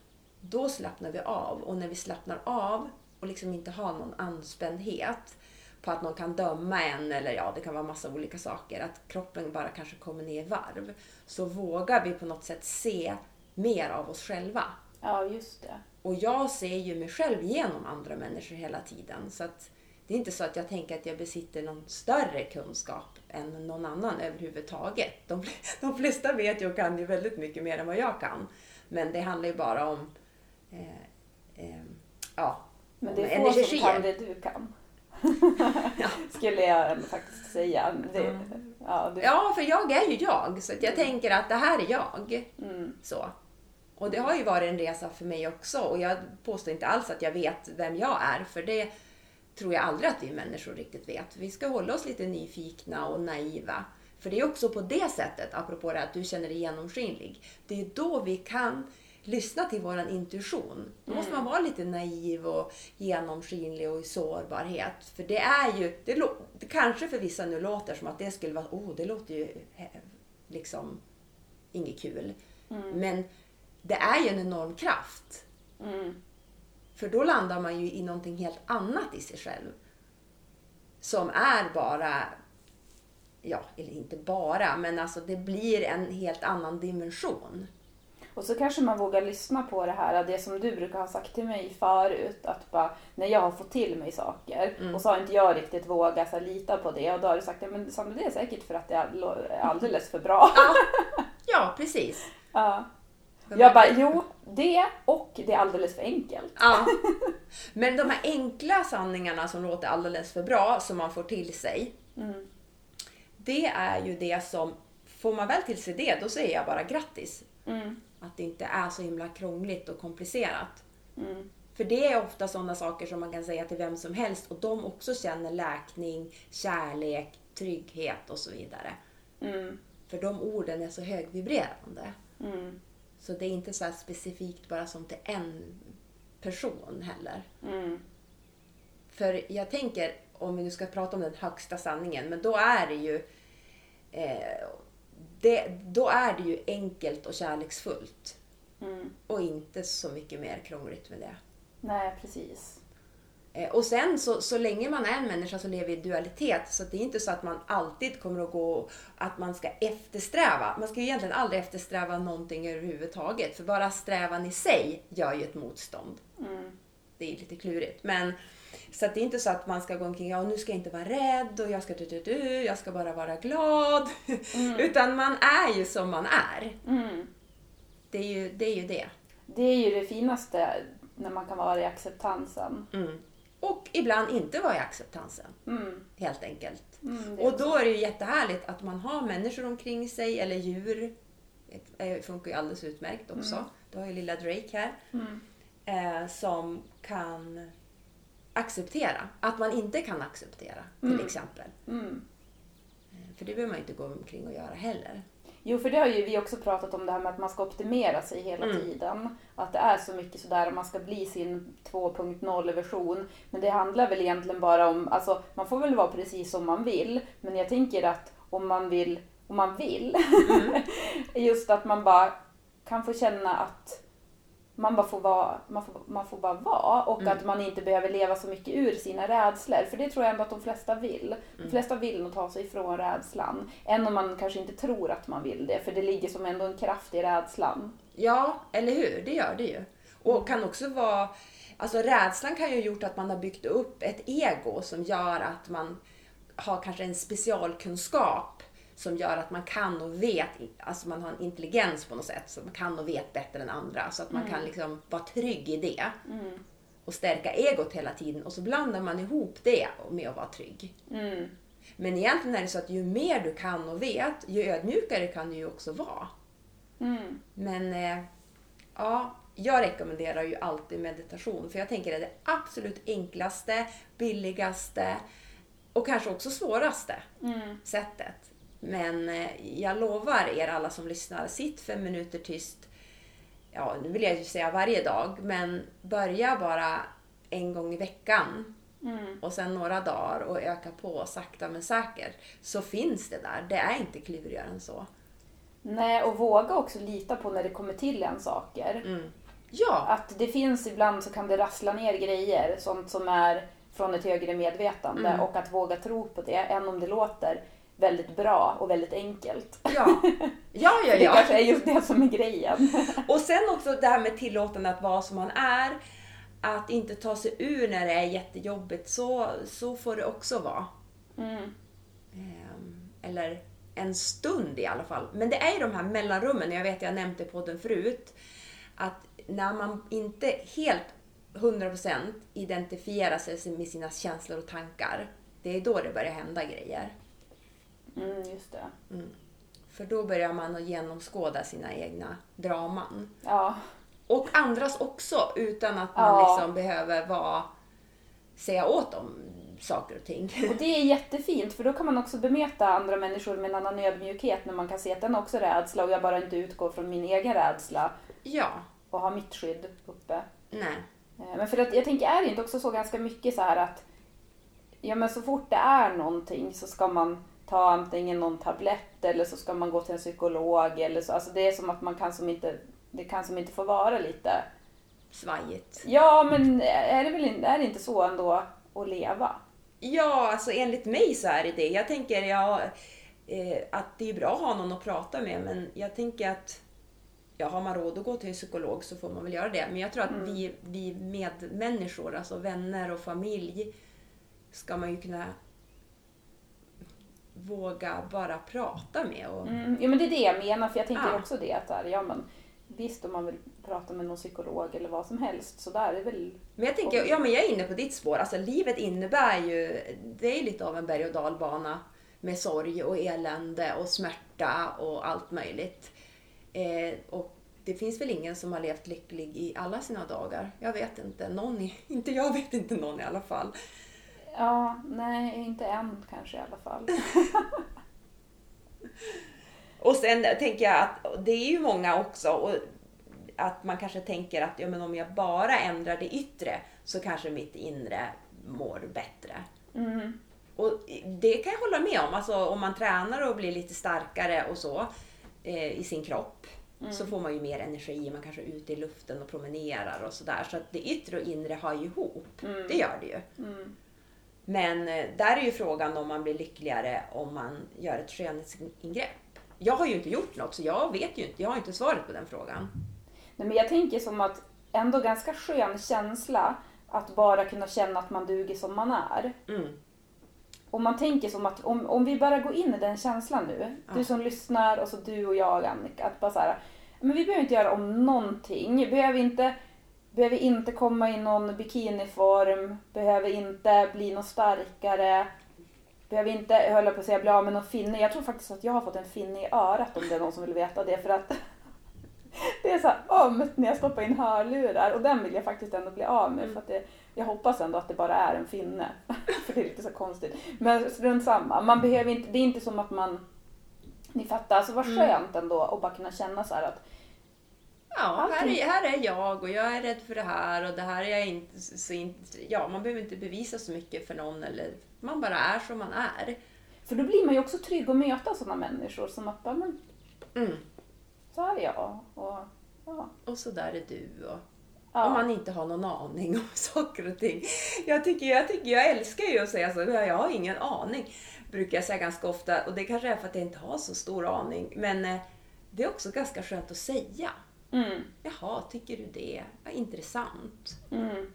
då slappnar vi av. Och när vi slappnar av och liksom inte har någon anspändhet på att någon kan döma en eller ja, det kan vara massa olika saker. Att kroppen bara kanske kommer ner i varv. Så vågar vi på något sätt se mer av oss själva. Ja, just det. Och jag ser ju mig själv genom andra människor hela tiden. Så att det är inte så att jag tänker att jag besitter någon större kunskap än någon annan överhuvudtaget. De, de flesta vet ju och kan ju väldigt mycket mer än vad jag kan. Men det handlar ju bara om ja, Men det är få som energier. kan det du kan. Skulle jag faktiskt säga. Det, ja, du, Ja, för jag är ju jag. Så jag tänker att det här är jag. Mm. Så. Och det har ju varit en resa för mig också. Och jag påstår inte alls att jag vet vem jag är. För det tror jag aldrig att vi människor riktigt vet. Vi ska hålla oss lite nyfikna och naiva. För det är också på det sättet, apropå det att du känner dig genomskinlig. Det är då vi kan lyssna till våran intuition. Då måste man vara lite naiv och genomskinlig och i sårbarhet. För det är ju, det, det kanske för vissa nu låter som att det skulle vara, oh det låter ju eh, liksom inget kul. Men det är ju en enorm kraft. Mm. För då landar man ju i någonting helt annat i sig själv. Som är bara, ja, eller inte bara, men alltså det blir en helt annan dimension. Och så kanske man vågar lyssna på det här, det som du brukar ha sagt till mig förut. Att bara, när jag har fått till mig saker Mm. och så har inte jag riktigt vågat så här, lita på det. Och då har du sagt, ja, men Sandra, det är säkert för att det är all- är alldeles för bra. Ja, precis. Ja. Jag bara, jo, det och det är alldeles för enkelt. Ja. Men de här enkla sanningarna som låter alldeles för bra, som man får till sig. Mm. Det är ju det som, får man väl till sig det, då säger jag bara grattis. Mm. Att det inte är så himla krångligt och komplicerat. Mm. För det är ofta sådana saker som man kan säga till vem som helst och de också känner läkning, kärlek, trygghet och så vidare. Mm. För de orden är så högvibrerande. Mm. Så det är inte så specifikt bara som till en person heller. Mm. För jag tänker, om vi nu ska prata om den högsta sanningen, men då är det ju eh, det, då är det ju enkelt och kärleksfullt. Mm. Och inte så mycket mer krångligt med det. Nej, precis. Eh, Och sen så, så länge man är en människa så lever i dualitet. Så det är inte så att man alltid kommer att gå, att man ska eftersträva. Man ska ju egentligen aldrig eftersträva någonting överhuvudtaget. För bara strävan i sig gör ju ett motstånd. Mm. Det är lite klurigt. Men, så att det är inte så att man ska gå omkring, ja nu ska jag inte vara rädd och jag ska, du, du, du, jag ska bara vara glad. Utan man är ju som man är. Mm. Det är ju det. Är ju det. Det är ju det finaste när man kan vara i acceptansen. Mm. Och ibland inte vara i acceptansen. Mm. Helt enkelt. Mm, Och då är det ju jättehärligt att man har människor omkring sig, eller djur. Det funkar ju alldeles utmärkt också. Du har ju lilla Drake här. Mm. Eh, som kan acceptera. Att man inte kan acceptera, till Mm. exempel. Mm. För det behöver man inte gå omkring och göra heller. Jo, för det har ju vi också pratat om det här med att man ska optimera sig hela Mm. tiden. Att det är så mycket sådär, man ska bli sin 2.0-version. Men det handlar väl egentligen bara om, alltså man får väl vara precis som man vill. Men jag tänker att om man vill, om man vill, just att man bara kan få känna att man bara får vara, man får, man får bara vara och Mm. att man inte behöver leva så mycket ur sina rädslor. För det tror jag ändå att de flesta vill. De Mm. flesta vill nog ta sig ifrån rädslan. Än om man kanske inte tror att man vill det. För det ligger som ändå en kraft i rädslan. Ja, eller hur? Det gör det ju. Och kan också vara... Alltså rädslan kan ju ha gjort att man har byggt upp ett ego som gör att man har kanske en specialkunskap som gör att man kan och vet, alltså man har en intelligens på något sätt, så man kan och vet bättre än andra. Så att man kan liksom vara trygg i det. Mm. Och stärka egot hela tiden. Och så blandar man ihop det med att vara trygg. Mm. Men egentligen är det så att ju mer du kan och vet, ju ödmjukare kan du ju också vara. Mm. Men eh, ja, jag rekommenderar ju alltid meditation. För jag tänker det är det absolut enklaste, billigaste och kanske också svåraste Mm. sättet. Men eh, jag lovar er alla som lyssnar, sitt fem minuter tyst. Ja, nu vill jag ju säga varje dag, men börja bara en gång i veckan Mm. och sen några dagar och öka på sakta men säkert. Så finns det där. Det är inte klurigare än så. Nej, och våga också lita på när det kommer till en saker. Mm. Ja, Att det finns ibland så kan det rassla ner grejer, sånt som är från ett högre medvetande. Mm. Och att våga tro på det, än om det låter väldigt bra och väldigt enkelt. Ja, ja, ja. Det ja. kanske är just det som är grejen. Och sen också det här med tillåtande att vara som man är. Att inte ta sig ur när det är jättejobbigt. Så, så får det också vara. Mm. Ehm, eller en stund i alla fall. Men det är ju de här mellanrummen, jag vet jag nämnde på podden förut, att när man inte helt 100% identifierar sig med sina känslor och tankar, det är då det börjar hända grejer. Mm, just det. För då börjar man att genomskåda sina egna draman. Ja. Och andras också, utan att man Ja. liksom behöver vara, säga åt dem saker och ting. Och det är jättefint för då kan man också bemöta andra människor med en annan ödmjukhet när man kan se att den också är rädsla och jag bara inte utgår från min egen rädsla Ja, och har mitt skydd uppe. nej. Eh, Men för att jag tänker, är det inte också så ganska mycket så här att ja men så fort det är någonting så ska man ta antingen någon tablett eller så ska man gå till en psykolog eller så. Alltså det är som att man kan som inte, det kan som inte få vara lite. Svajigt. Ja men är det väl är det inte så ändå att leva? Ja, alltså enligt mig så är det det. Jag tänker ja, eh, att det är bra att ha någon att prata med, men jag tänker att ja, har man råd att gå till en psykolog så får man väl göra det. Men jag tror att vi, vi medmänniskor, alltså vänner och familj, ska man ju kunna våga bara prata med. Och, Mm, ja men det är det jag menar för jag tänker Ja. också det att där, ja men visst om man vill prata med någon psykolog eller vad som helst så där är väl Men jag tänker, ja men jag är inne på ditt spår. Alltså livet innebär ju, det är lite av en berg och dalbana med sorg och elände och smärta och allt möjligt. Eh, och det finns väl ingen som har levt lycklig i alla sina dagar. Jag vet inte, någon, inte jag vet inte någon i alla fall. Ja, nej inte än kanske i alla fall. Och sen tänker jag att det är ju många också, och att man kanske tänker att ja, men om jag bara ändrar det yttre så kanske mitt inre mår bättre. Mm. Och det kan jag hålla med om. Alltså, om man tränar och blir lite starkare och så eh, i sin kropp så får man ju mer energi. Man kanske är ute i luften och promenerar och sådär. Så att det yttre och inre har ju ihop. Det gör det ju. Mm. Men eh, där är ju frågan om man blir lyckligare om man gör ett skönhetsingrepp. Jag har ju inte gjort något så jag vet ju inte. Jag har inte svaret på den frågan. Nej, men jag tänker som att ändå ganska skön känsla att bara kunna känna att man duger som man är. Mm. Och man tänker som att om, om vi bara går in i den känslan nu, du som lyssnar och så du och jag Annika, att bara så här, men vi behöver inte göra om någonting. Vi behöver inte, behöver inte komma i någon bikiniform, behöver inte bli något starkare, behöver inte, jag höll på att säga, bli av med någon finne. Jag tror faktiskt att jag har fått en finne i örat om det är någon som vill veta det. För att det är så ömt när jag stoppar in hörlurar och den vill jag faktiskt ändå bli av med. För att det, jag hoppas ändå att det bara är en finne. för det är lite så konstigt. Men strunt samma. Man behöver inte, det är inte som att man... Ni fattar, alltså vad skönt ändå att bara kunna känna så här att Ja, här är, här är jag och jag är rädd för det här och det här är jag inte så inte... Ja, man behöver inte bevisa så mycket för någon eller man bara är som man är. För då blir man ju också trygg att möta sådana människor som att men Mm. så här är jag. Och, ja. Och så där är du och... Ja. Om man inte har någon aning om saker och ting. Jag, tycker, jag, tycker, jag älskar ju att säga så. Jag har ingen aning. Brukar jag säga ganska ofta. Och det kanske är för att jag inte har så stor aning. Men eh, det är också ganska skönt att säga. Mm, Jaha, tycker du det? Vad intressant. mm,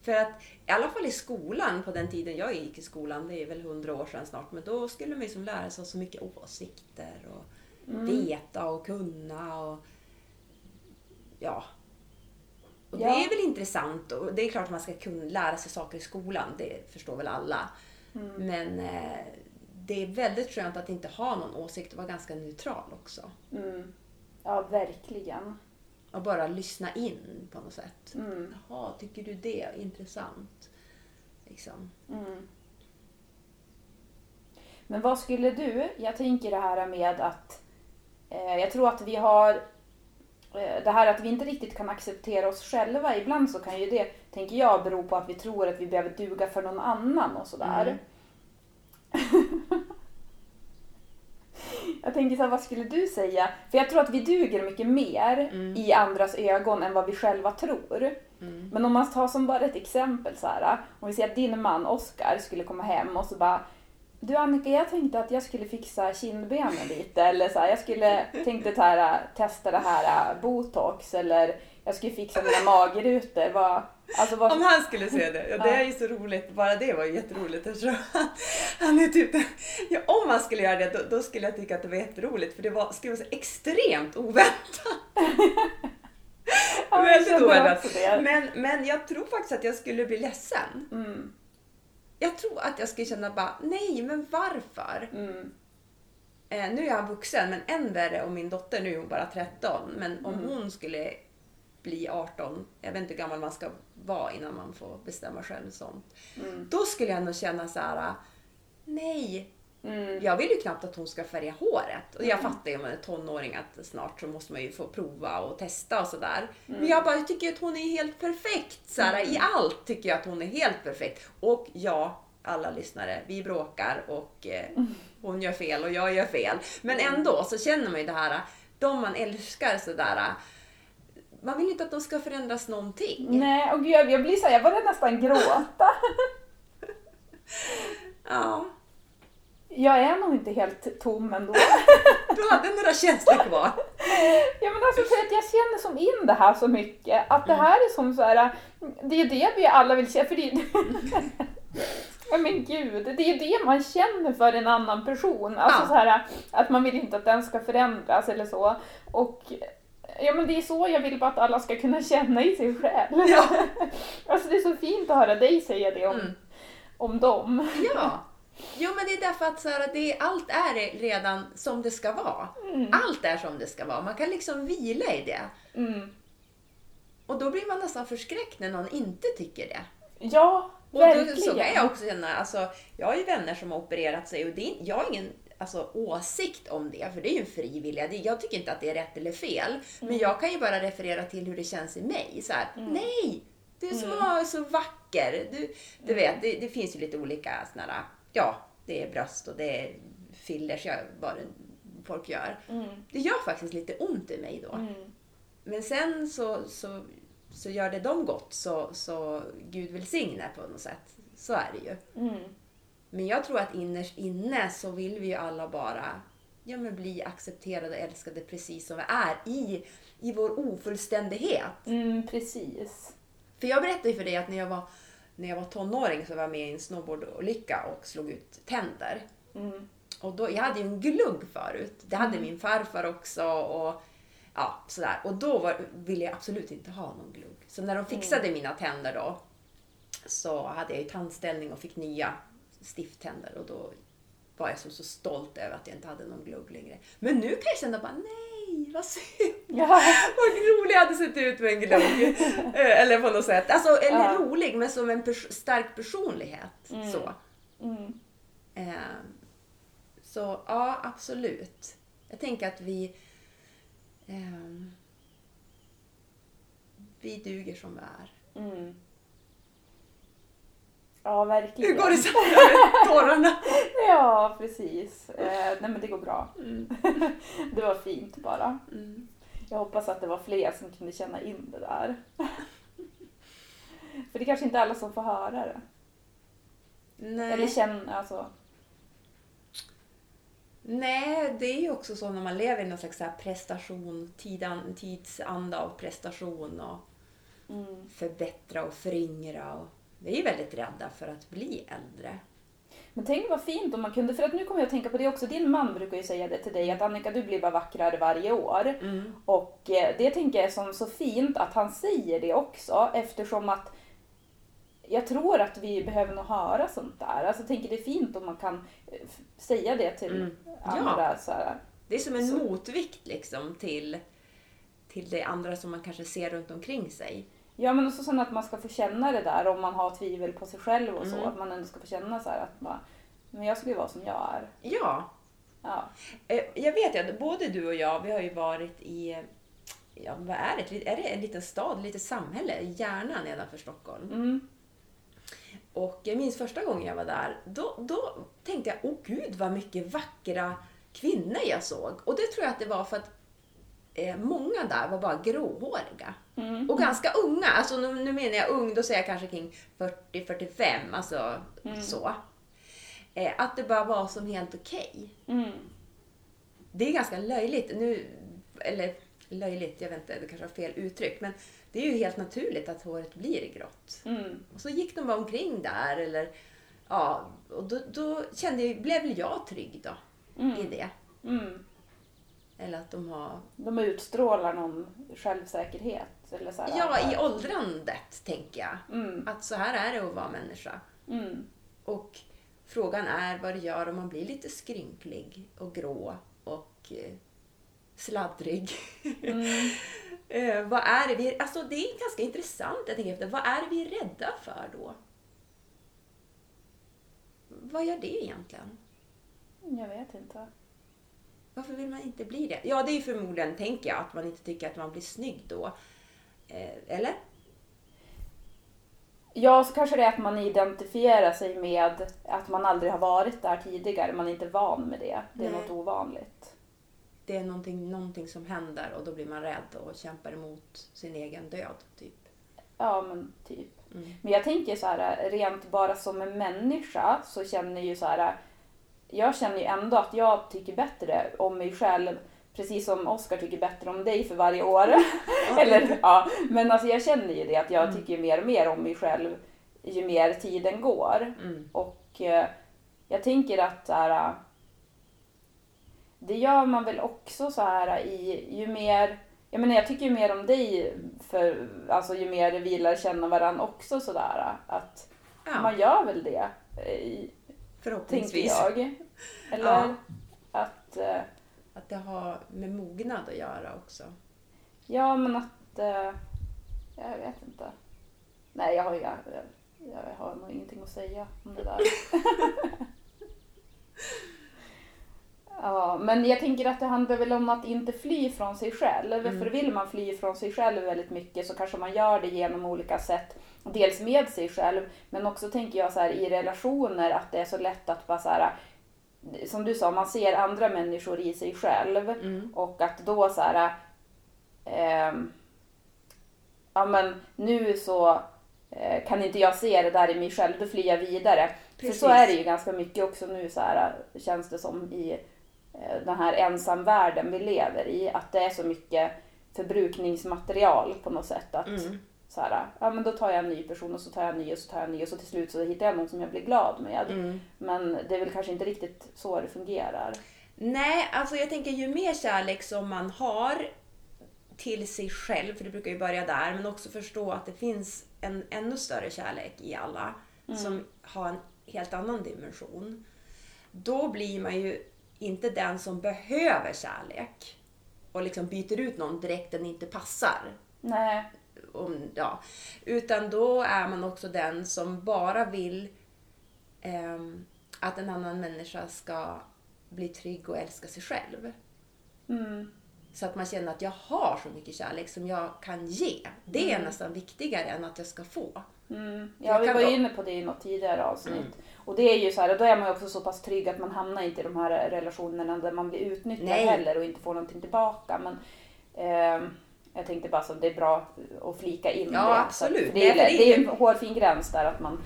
För att i alla fall i skolan, på den tiden jag gick i skolan, det är väl hundra år sedan snart, men då skulle man ju som lära sig så mycket åsikter och veta och kunna och ja. Och Ja. det är väl intressant och det är klart att man ska kunna lära sig saker i skolan, det förstår väl alla. Men eh, det är väldigt skönt att inte ha någon åsikt och vara ganska neutral också. mm. Ja, verkligen. Och bara lyssna in på något sätt. Mm, Jaha, tycker du det? Intressant. Liksom. mm. Men vad skulle du, jag tänker det här med att eh, jag tror att vi har eh, det här att vi inte riktigt kan acceptera oss själva. Ibland så kan ju det, tänker jag, bero på att vi tror att vi behöver duga för någon annan och sådär. Mm. Jag tänker så här, vad skulle du säga? För jag tror att vi duger mycket mer i andras ögon än vad vi själva tror. Men om man tar som bara ett exempel så här. Om vi säger att din man Oscar skulle komma hem och så bara Du Annika, jag tänkte att jag skulle fixa kindbenen lite. Eller så här, jag skulle, tänkte ta här, testa det här äh, botox eller jag skulle fixa mina magrutor. Vad, alltså vad... Om han skulle se det. Ja, det är ju så roligt. Bara det var ju jätteroligt. eftersom han, han är typ, ja, om han skulle göra det då, då skulle jag tycka att det var jätteroligt. För det var, skulle vara så extremt oväntat. Ja, jag Väldigt oväntat. Men, men jag tror faktiskt att jag skulle bli ledsen. Mm, Jag tror att jag skulle känna bara, nej men varför? mm, Eh, nu är jag vuxen, men än värre om min dotter, nu är hon bara 13, men om Mm. hon skulle bli 18, jag vet inte hur gammal man ska vara innan man får bestämma själv sånt. mm, Då skulle jag nog känna så här: nej, mm. jag vill ju knappt att hon ska färga håret. Och jag Mm. fattar ju om man är tonåring att snart så måste man ju få prova och testa och sådär. Mm. Men jag bara jag tycker att hon är helt perfekt. Så här, I allt tycker jag att hon är helt perfekt. Och ja, alla lyssnare, vi bråkar och eh, hon gör fel och jag gör fel. Men Mm. ändå så känner man ju det här, de man älskar sådär. Man vill inte att de ska förändras någonting. Nej, och gud, jag, blir så här, jag börjar nästan gråta. Ja, Jag är nog inte helt tom ändå. du hade några känslor kvar. Ja men alltså för att jag känner som in det här så mycket. Att det här är som så här, det är det vi alla vill känna. För det men gud, det är ju det man känner för en annan person. Alltså Ja. så här, att man vill inte att den ska förändras eller så. Och ja men det är så jag vill bara att alla ska kunna känna i sig själv. Ja. Alltså det är så fint att höra dig säga det om, Mm. om dem. Ja. Jo men det är därför att så här, det, allt är redan som det ska vara. Mm. Allt är som det ska vara. Man kan liksom vila i det. Mm. Och då blir man nästan förskräckt när någon inte tycker det. Ja, Och då, verkligen. så kan jag också känna, alltså, jag har ju vänner som har opererat sig och det är, jag har ingen alltså, åsikt om det, för det är ju en fri vilja. Jag tycker inte att det är rätt eller fel. Men jag kan ju bara referera till hur det känns i mig. Så här, Nej! Du är som är så vacker. Du, du vet, det, det finns ju lite olika såna här, ja, det är bröst och det är fillers, ja, vad folk gör. Mm. Det gör faktiskt lite ont i mig då. Mm. Men sen så, så, så gör det dem gott, så, så Gud välsigne på något sätt. Så är det ju. Mm. Men jag tror att innerst inne så vill vi ju alla bara ja, men bli accepterade och älskade precis som vi är i, i vår ofullständighet. Mm, precis. För jag berättade ju för dig att när jag var, när jag var tonåring så var jag med i en snowboardolycka och slog ut tänder. Mm. Och då, jag hade ju en glugg förut. Det hade min farfar också. Och, ja, sådär. och då var, ville jag absolut inte ha någon glugg. Så när de fixade mina tänder då så hade jag ju tandställning och fick nya stifttänder. Och då var jag så, så stolt över att jag inte hade någon glugg längre. Men nu kan jag känna bara nej, vad synd. Ja. Vad rolig jag hade sett ut med en glugg. Eh, eller på något sätt. Alltså, eller Ja. rolig, men som en pers- stark personlighet. Mm. Så. Mm. Eh, så ja, absolut. Jag tänker att vi ehm, vi duger som vi är. Mm. Ja, verkligen. Hur går det med tårarna? Ja, precis. Eh, nej men det går bra. Mm. Det var fint bara. Mm. Jag hoppas att det var fler som kunde känna in det där. För det är kanske inte alla som får höra det. Eller Nej. känna, alltså. Nej, det är ju också så när man lever i någon slags prestation, tidan, tidsanda av prestation och Mm. förbättra och föryngra. Och vi är väldigt rädda för att bli äldre. Men tänk vad fint om man kunde, för att nu kommer jag att tänka på det också, din man brukar ju säga det till dig att Annika du blir bara vackrare varje år. Och eh, det tänker jag är som så fint att han säger det också eftersom att jag tror att vi behöver nog höra sånt där. Alltså jag tänker det är fint om man kan eh, säga det till Mm. Ja. andra. Så här. Det är som en Så- motvikt liksom till, till det andra som man kanske ser runt omkring sig. Ja men också sen att man ska få känna det där om man har tvivel på sig själv och så. Mm. Att man ändå ska få känna så här att bara, men jag ska ju vara som jag är. Ja, Ja. eh, jag vet ju att både du och jag, vi har ju varit i, ja vad är det, är det en liten stad, ett litet samhälle, Järna nedanför Stockholm. Mm. Och jag minns första gången jag var där, då, då tänkte jag, åh gud vad mycket vackra kvinnor jag såg. Och det tror jag att det var för att eh, många där var bara gråhåriga. Mm. Och ganska unga, alltså nu, nu menar jag ung, då säger jag kanske kring 40-45, alltså Mm. så. Eh, att det bara var som helt okej. Mm. Det är ganska löjligt. Nu, eller löjligt, jag vet inte, det kanske var fel uttryck. Men det är ju helt naturligt att håret blir grått. Mm. Och så gick de bara omkring där. Eller, ja, och då, då kände jag, blev väl jag trygg då i det. Mm. Eller att de har... De utstrålar någon självsäkerhet. Eller så här, Ja, i åldrandet tänker jag. Mm. Att så här är det att vara människa. Mm. Och frågan är vad det gör om man blir lite skrynklig och grå och eh, sladdrig. eh, vad är det vi... Alltså det är ganska intressant. Jag tänker efter, vad är det vi är rädda för då? Vad gör det egentligen? Jag vet inte. Varför vill man inte bli det? Ja, det är ju förmodligen, tänker jag, att man inte tycker att man blir snygg då. Eh, eller? Ja, så kanske det är att man identifierar sig med att man aldrig har varit där tidigare. Man är inte van med det. Det är Nej. något ovanligt. Det är någonting, någonting som händer och då blir man rädd och kämpar emot sin egen död, typ. Ja, men typ. Mm. Men jag tänker så här, rent bara som en människa så känner ju så här. Jag känner ju ändå att jag tycker bättre om mig själv. Precis som Oskar tycker bättre om dig för varje år. Eller, ja. Men alltså jag känner ju det att jag tycker mer och mer om mig själv ju mer tiden går. Mm. Och eh, jag tänker att så här, det gör man väl också så här i ju mer jag menar jag tycker ju mer om dig för alltså ju mer vi lär känna varandra också sådär att Ja, man gör väl det eh, tänker förhoppningsvis. jag. Eller Ja. att eh, Att det har med mognad att göra också. ja men att eh, jag vet inte. Nej jag har, jag, jag har nog ingenting att säga om det där. Ja, men jag tänker att det handlar väl om att inte fly från sig själv. För vill man fly från sig själv väldigt mycket så kanske man gör det genom olika sätt. Dels med sig själv, men också tänker jag så här i relationer att det är så lätt att bara så här, som du sa, man ser andra människor i sig själv. Och att då så här, ehm, ja men nu så eh, kan inte jag se det där i mig själv, då flyr jag vidare. Precis. För så är det ju ganska mycket också nu så här, känns det som i eh, den här ensamvärlden vi lever i. Att det är så mycket förbrukningsmaterial på något sätt. Att Mm. Så här, ja men då tar jag en ny person och så tar jag en ny och så tar jag en ny och så till slut så hittar jag någon som jag blir glad med. Mm. Men det är väl kanske inte riktigt så det fungerar. Nej, alltså jag tänker ju mer kärlek som man har till sig själv, för det brukar ju börja där, men också förstå att det finns en ännu större kärlek i alla som har en helt annan dimension. Då blir man ju inte den som behöver kärlek och liksom byter ut någon direkt den inte passar. Nej, om, ja, utan då är man också den som bara vill ehm, att en annan människa ska bli trygg och älska sig själv. mm, Så att man känner att jag har så mycket kärlek som jag kan ge. Det är nästan viktigare än att jag ska få. mm. Jag Ja, vi var då- inne på det i något tidigare avsnitt. Och det är ju så här, då är man ju också så pass trygg att man hamnar inte i de här relationerna där man blir utnyttjad Nej. heller och inte får någonting tillbaka. Men ehm, jag tänkte bara så det är bra att flika in Ja, det. Absolut. Det är, Nej, det är en hårfin gräns där att man...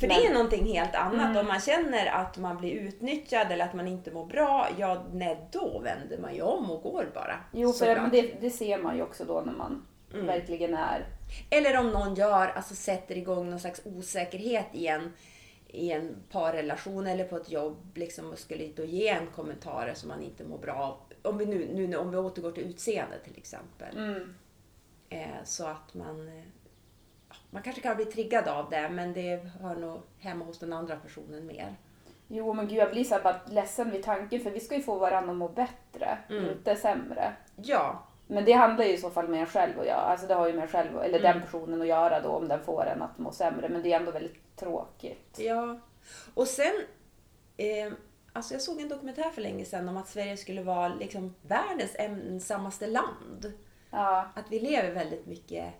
För men- det är någonting helt annat. Mm. Om man känner att man blir utnyttjad eller att man inte mår bra, ja, nej, då vänder man ju om och går bara. Jo, för det, det ser man ju också då när man Mm. verkligen är... Eller om någon gör, alltså sätter igång någon slags osäkerhet i en, i en parrelation eller på ett jobb liksom, och skulle då ge en kommentar som man inte mår bra av. Om vi, nu, nu, om vi återgår till utseende till exempel. Mm, Eh, så att man, eh, man kanske kan bli triggad av det men det hör nog hemma hos den andra personen mer. Jo men gud jag blir så bara ledsen vid tanken för vi ska ju få varandra att må bättre, Mm. inte sämre. Ja, Men det handlar ju i så fall med en själv och jag. Alltså det har ju med själv eller Mm. den personen att göra då om den får en att må sämre. Men det är ändå väldigt tråkigt. ja. Och sen, eh, alltså jag såg en dokumentär för länge sedan om att Sverige skulle vara liksom världens ensammaste land. Ja, att vi lever väldigt mycket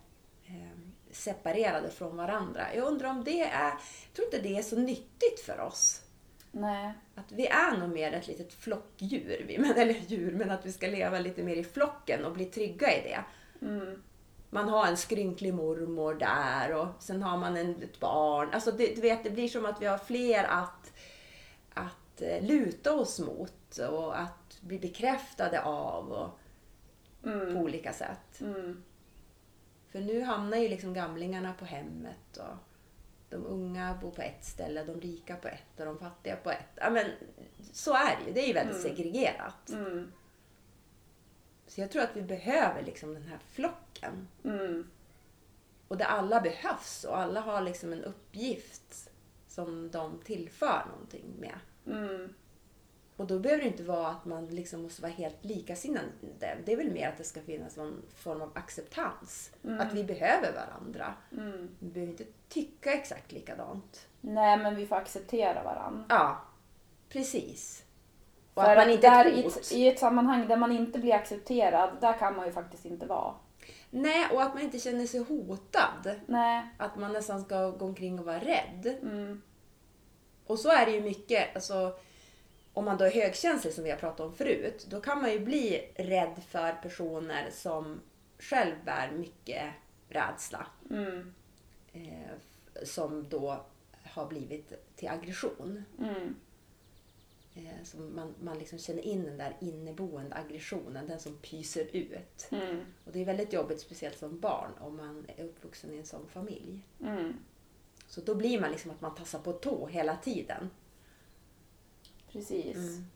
eh, separerade från varandra. Jag undrar om det är, jag tror inte det är så nyttigt för oss. nej. Att vi är nog mer ett litet flockdjur, vi, men, eller djur, men att vi ska leva lite mer i flocken och bli trygga i det. Mm. Man har en skrynklig mormor där och sen har man en, ett barn. Alltså det, du vet, det blir som att vi har fler att, att eh, luta oss mot och att bli bekräftade av och på olika sätt. Mm. För nu hamnar ju liksom gamlingarna på hemmet och de unga bor på ett ställe, de rika på ett och de fattiga på ett. Ja, men så är det ju. Det är ju väldigt segregerat. Mm. Så jag tror att vi behöver liksom den här flocken. Mm. Och där alla behövs och alla har liksom en uppgift som de tillför någonting med. Mm. Och då behöver det inte vara att man liksom måste vara helt likasinnade. Det är väl mer att det ska finnas någon form av acceptans. Att vi behöver varandra. Mm. Vi behöver inte tycka exakt likadant. Nej, men vi får acceptera varandra. Ja, precis. Och För att man inte är där i, ett, I ett sammanhang där man inte blir accepterad, där kan man ju faktiskt inte vara. Nej, och att man inte känner sig hotad. Nej. Att man nästan ska gå omkring och vara rädd. Mm. Och så är det ju mycket, alltså, om man då är högkänslig som vi har pratat om förut, då kan man ju bli rädd för personer som själv bär mycket rädsla. Mm. Eh, som då har blivit till aggression. Mm. Eh, så man, man liksom känner in den där inneboende aggressionen, den som pyser ut. Mm. Och det är väldigt jobbigt, speciellt som barn, om man är uppvuxen i en sån familj. Så då blir man liksom att man tassar på tå hela tiden. Precis. Mm.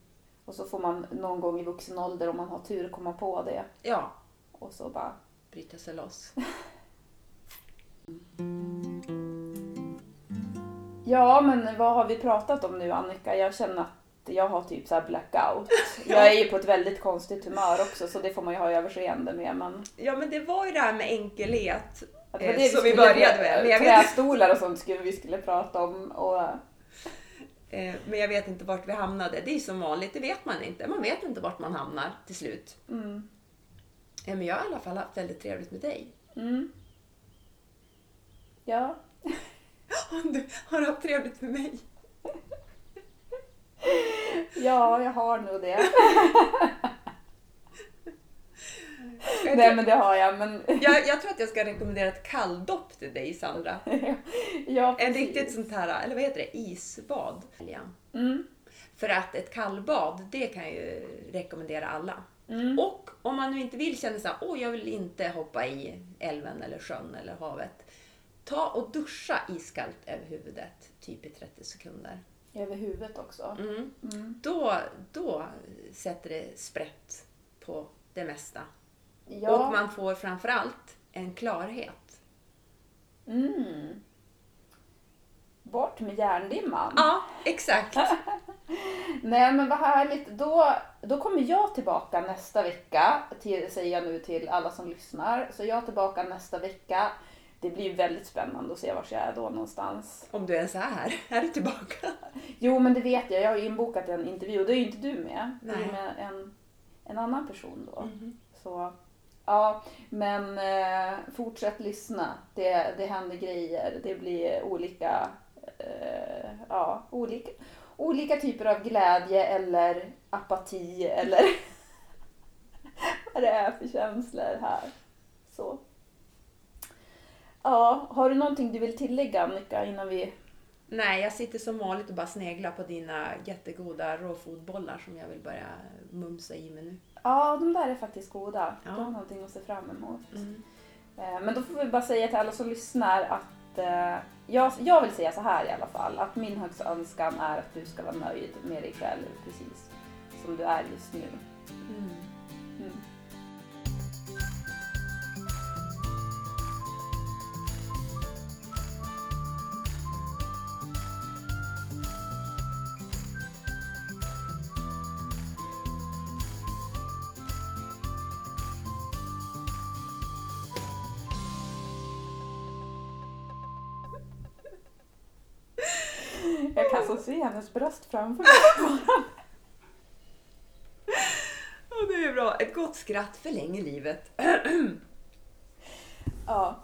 Och så får man någon gång i vuxen ålder, om man har tur, komma på det. Ja, Och så bara... bryta sig loss. Ja, men vad har vi pratat om nu Annika? Jag känner att jag har typ så här blackout. Jag är ju på ett väldigt konstigt humör också, så det får man ju ha överseende med. Men Ja, men det var ju det här med enkelhet det var eh, det vi skulle började med. Men jag, vet, Trästolar och sånt skulle vi skulle prata om. Och, eh, men jag vet inte vart vi hamnade. Det är som vanligt, det vet man inte. Man vet inte vart man hamnar till slut. mm, Eh, Men jag har i alla fall haft väldigt trevligt med dig. mm. Ja, Du har haft trevligt med mig. ja, jag har nog det. Nej men det har jag. Men... jag, jag tror att jag ska rekommendera ett kalldopp till dig Sandra. ja, En riktigt sånt här, eller vad heter det, isbad. Mm, För att ett kallbad, det kan jag ju rekommendera alla. mm, Och om man nu inte vill känna så här, åh jag vill inte hoppa i älven eller sjön eller havet. Ta och duscha iskallt över huvudet, typ i 30 sekunder. över huvudet också. Mm. Mm. Då, då sätter det sprätt på det mesta. Ja. Och man får framförallt en klarhet. Mm. Bort med järndimman. Ja, exakt. Nej men vad härligt. Då, då kommer jag tillbaka nästa vecka, till, säger jag nu till alla som lyssnar. Så jag är tillbaka nästa vecka. Det blir väldigt spännande att se var jag är då någonstans. Om du ens är här, är du tillbaka? Jo men det vet jag, jag har ju inbokat en intervju och då är ju inte du med. Du är Nej. med en, en annan person då. Mhm. Så ja, men eh, fortsätt lyssna. Det, det händer grejer. Det blir olika, eh, ja, olika, olika typer av glädje eller apati eller vad det är för känslor här. Så. Ja, har du någonting du vill tillägga Annika innan vi... Nej, jag sitter som vanligt och bara sneglar på dina jättegoda råfodbollar som jag vill börja mumsa i mig nu. Ja, de där är faktiskt goda. Ja. Du har någonting att se fram emot. Mm. Eh, Men då får vi bara säga till alla som lyssnar att eh, jag, jag vill säga så här i alla fall. Att min högsta önskan är att du ska vara nöjd med dig själv precis som du är just nu. Mm. Jag kan så se hennes bröst framför mig. Ja, det är bra. Ett gott skratt förlänger livet. Ja,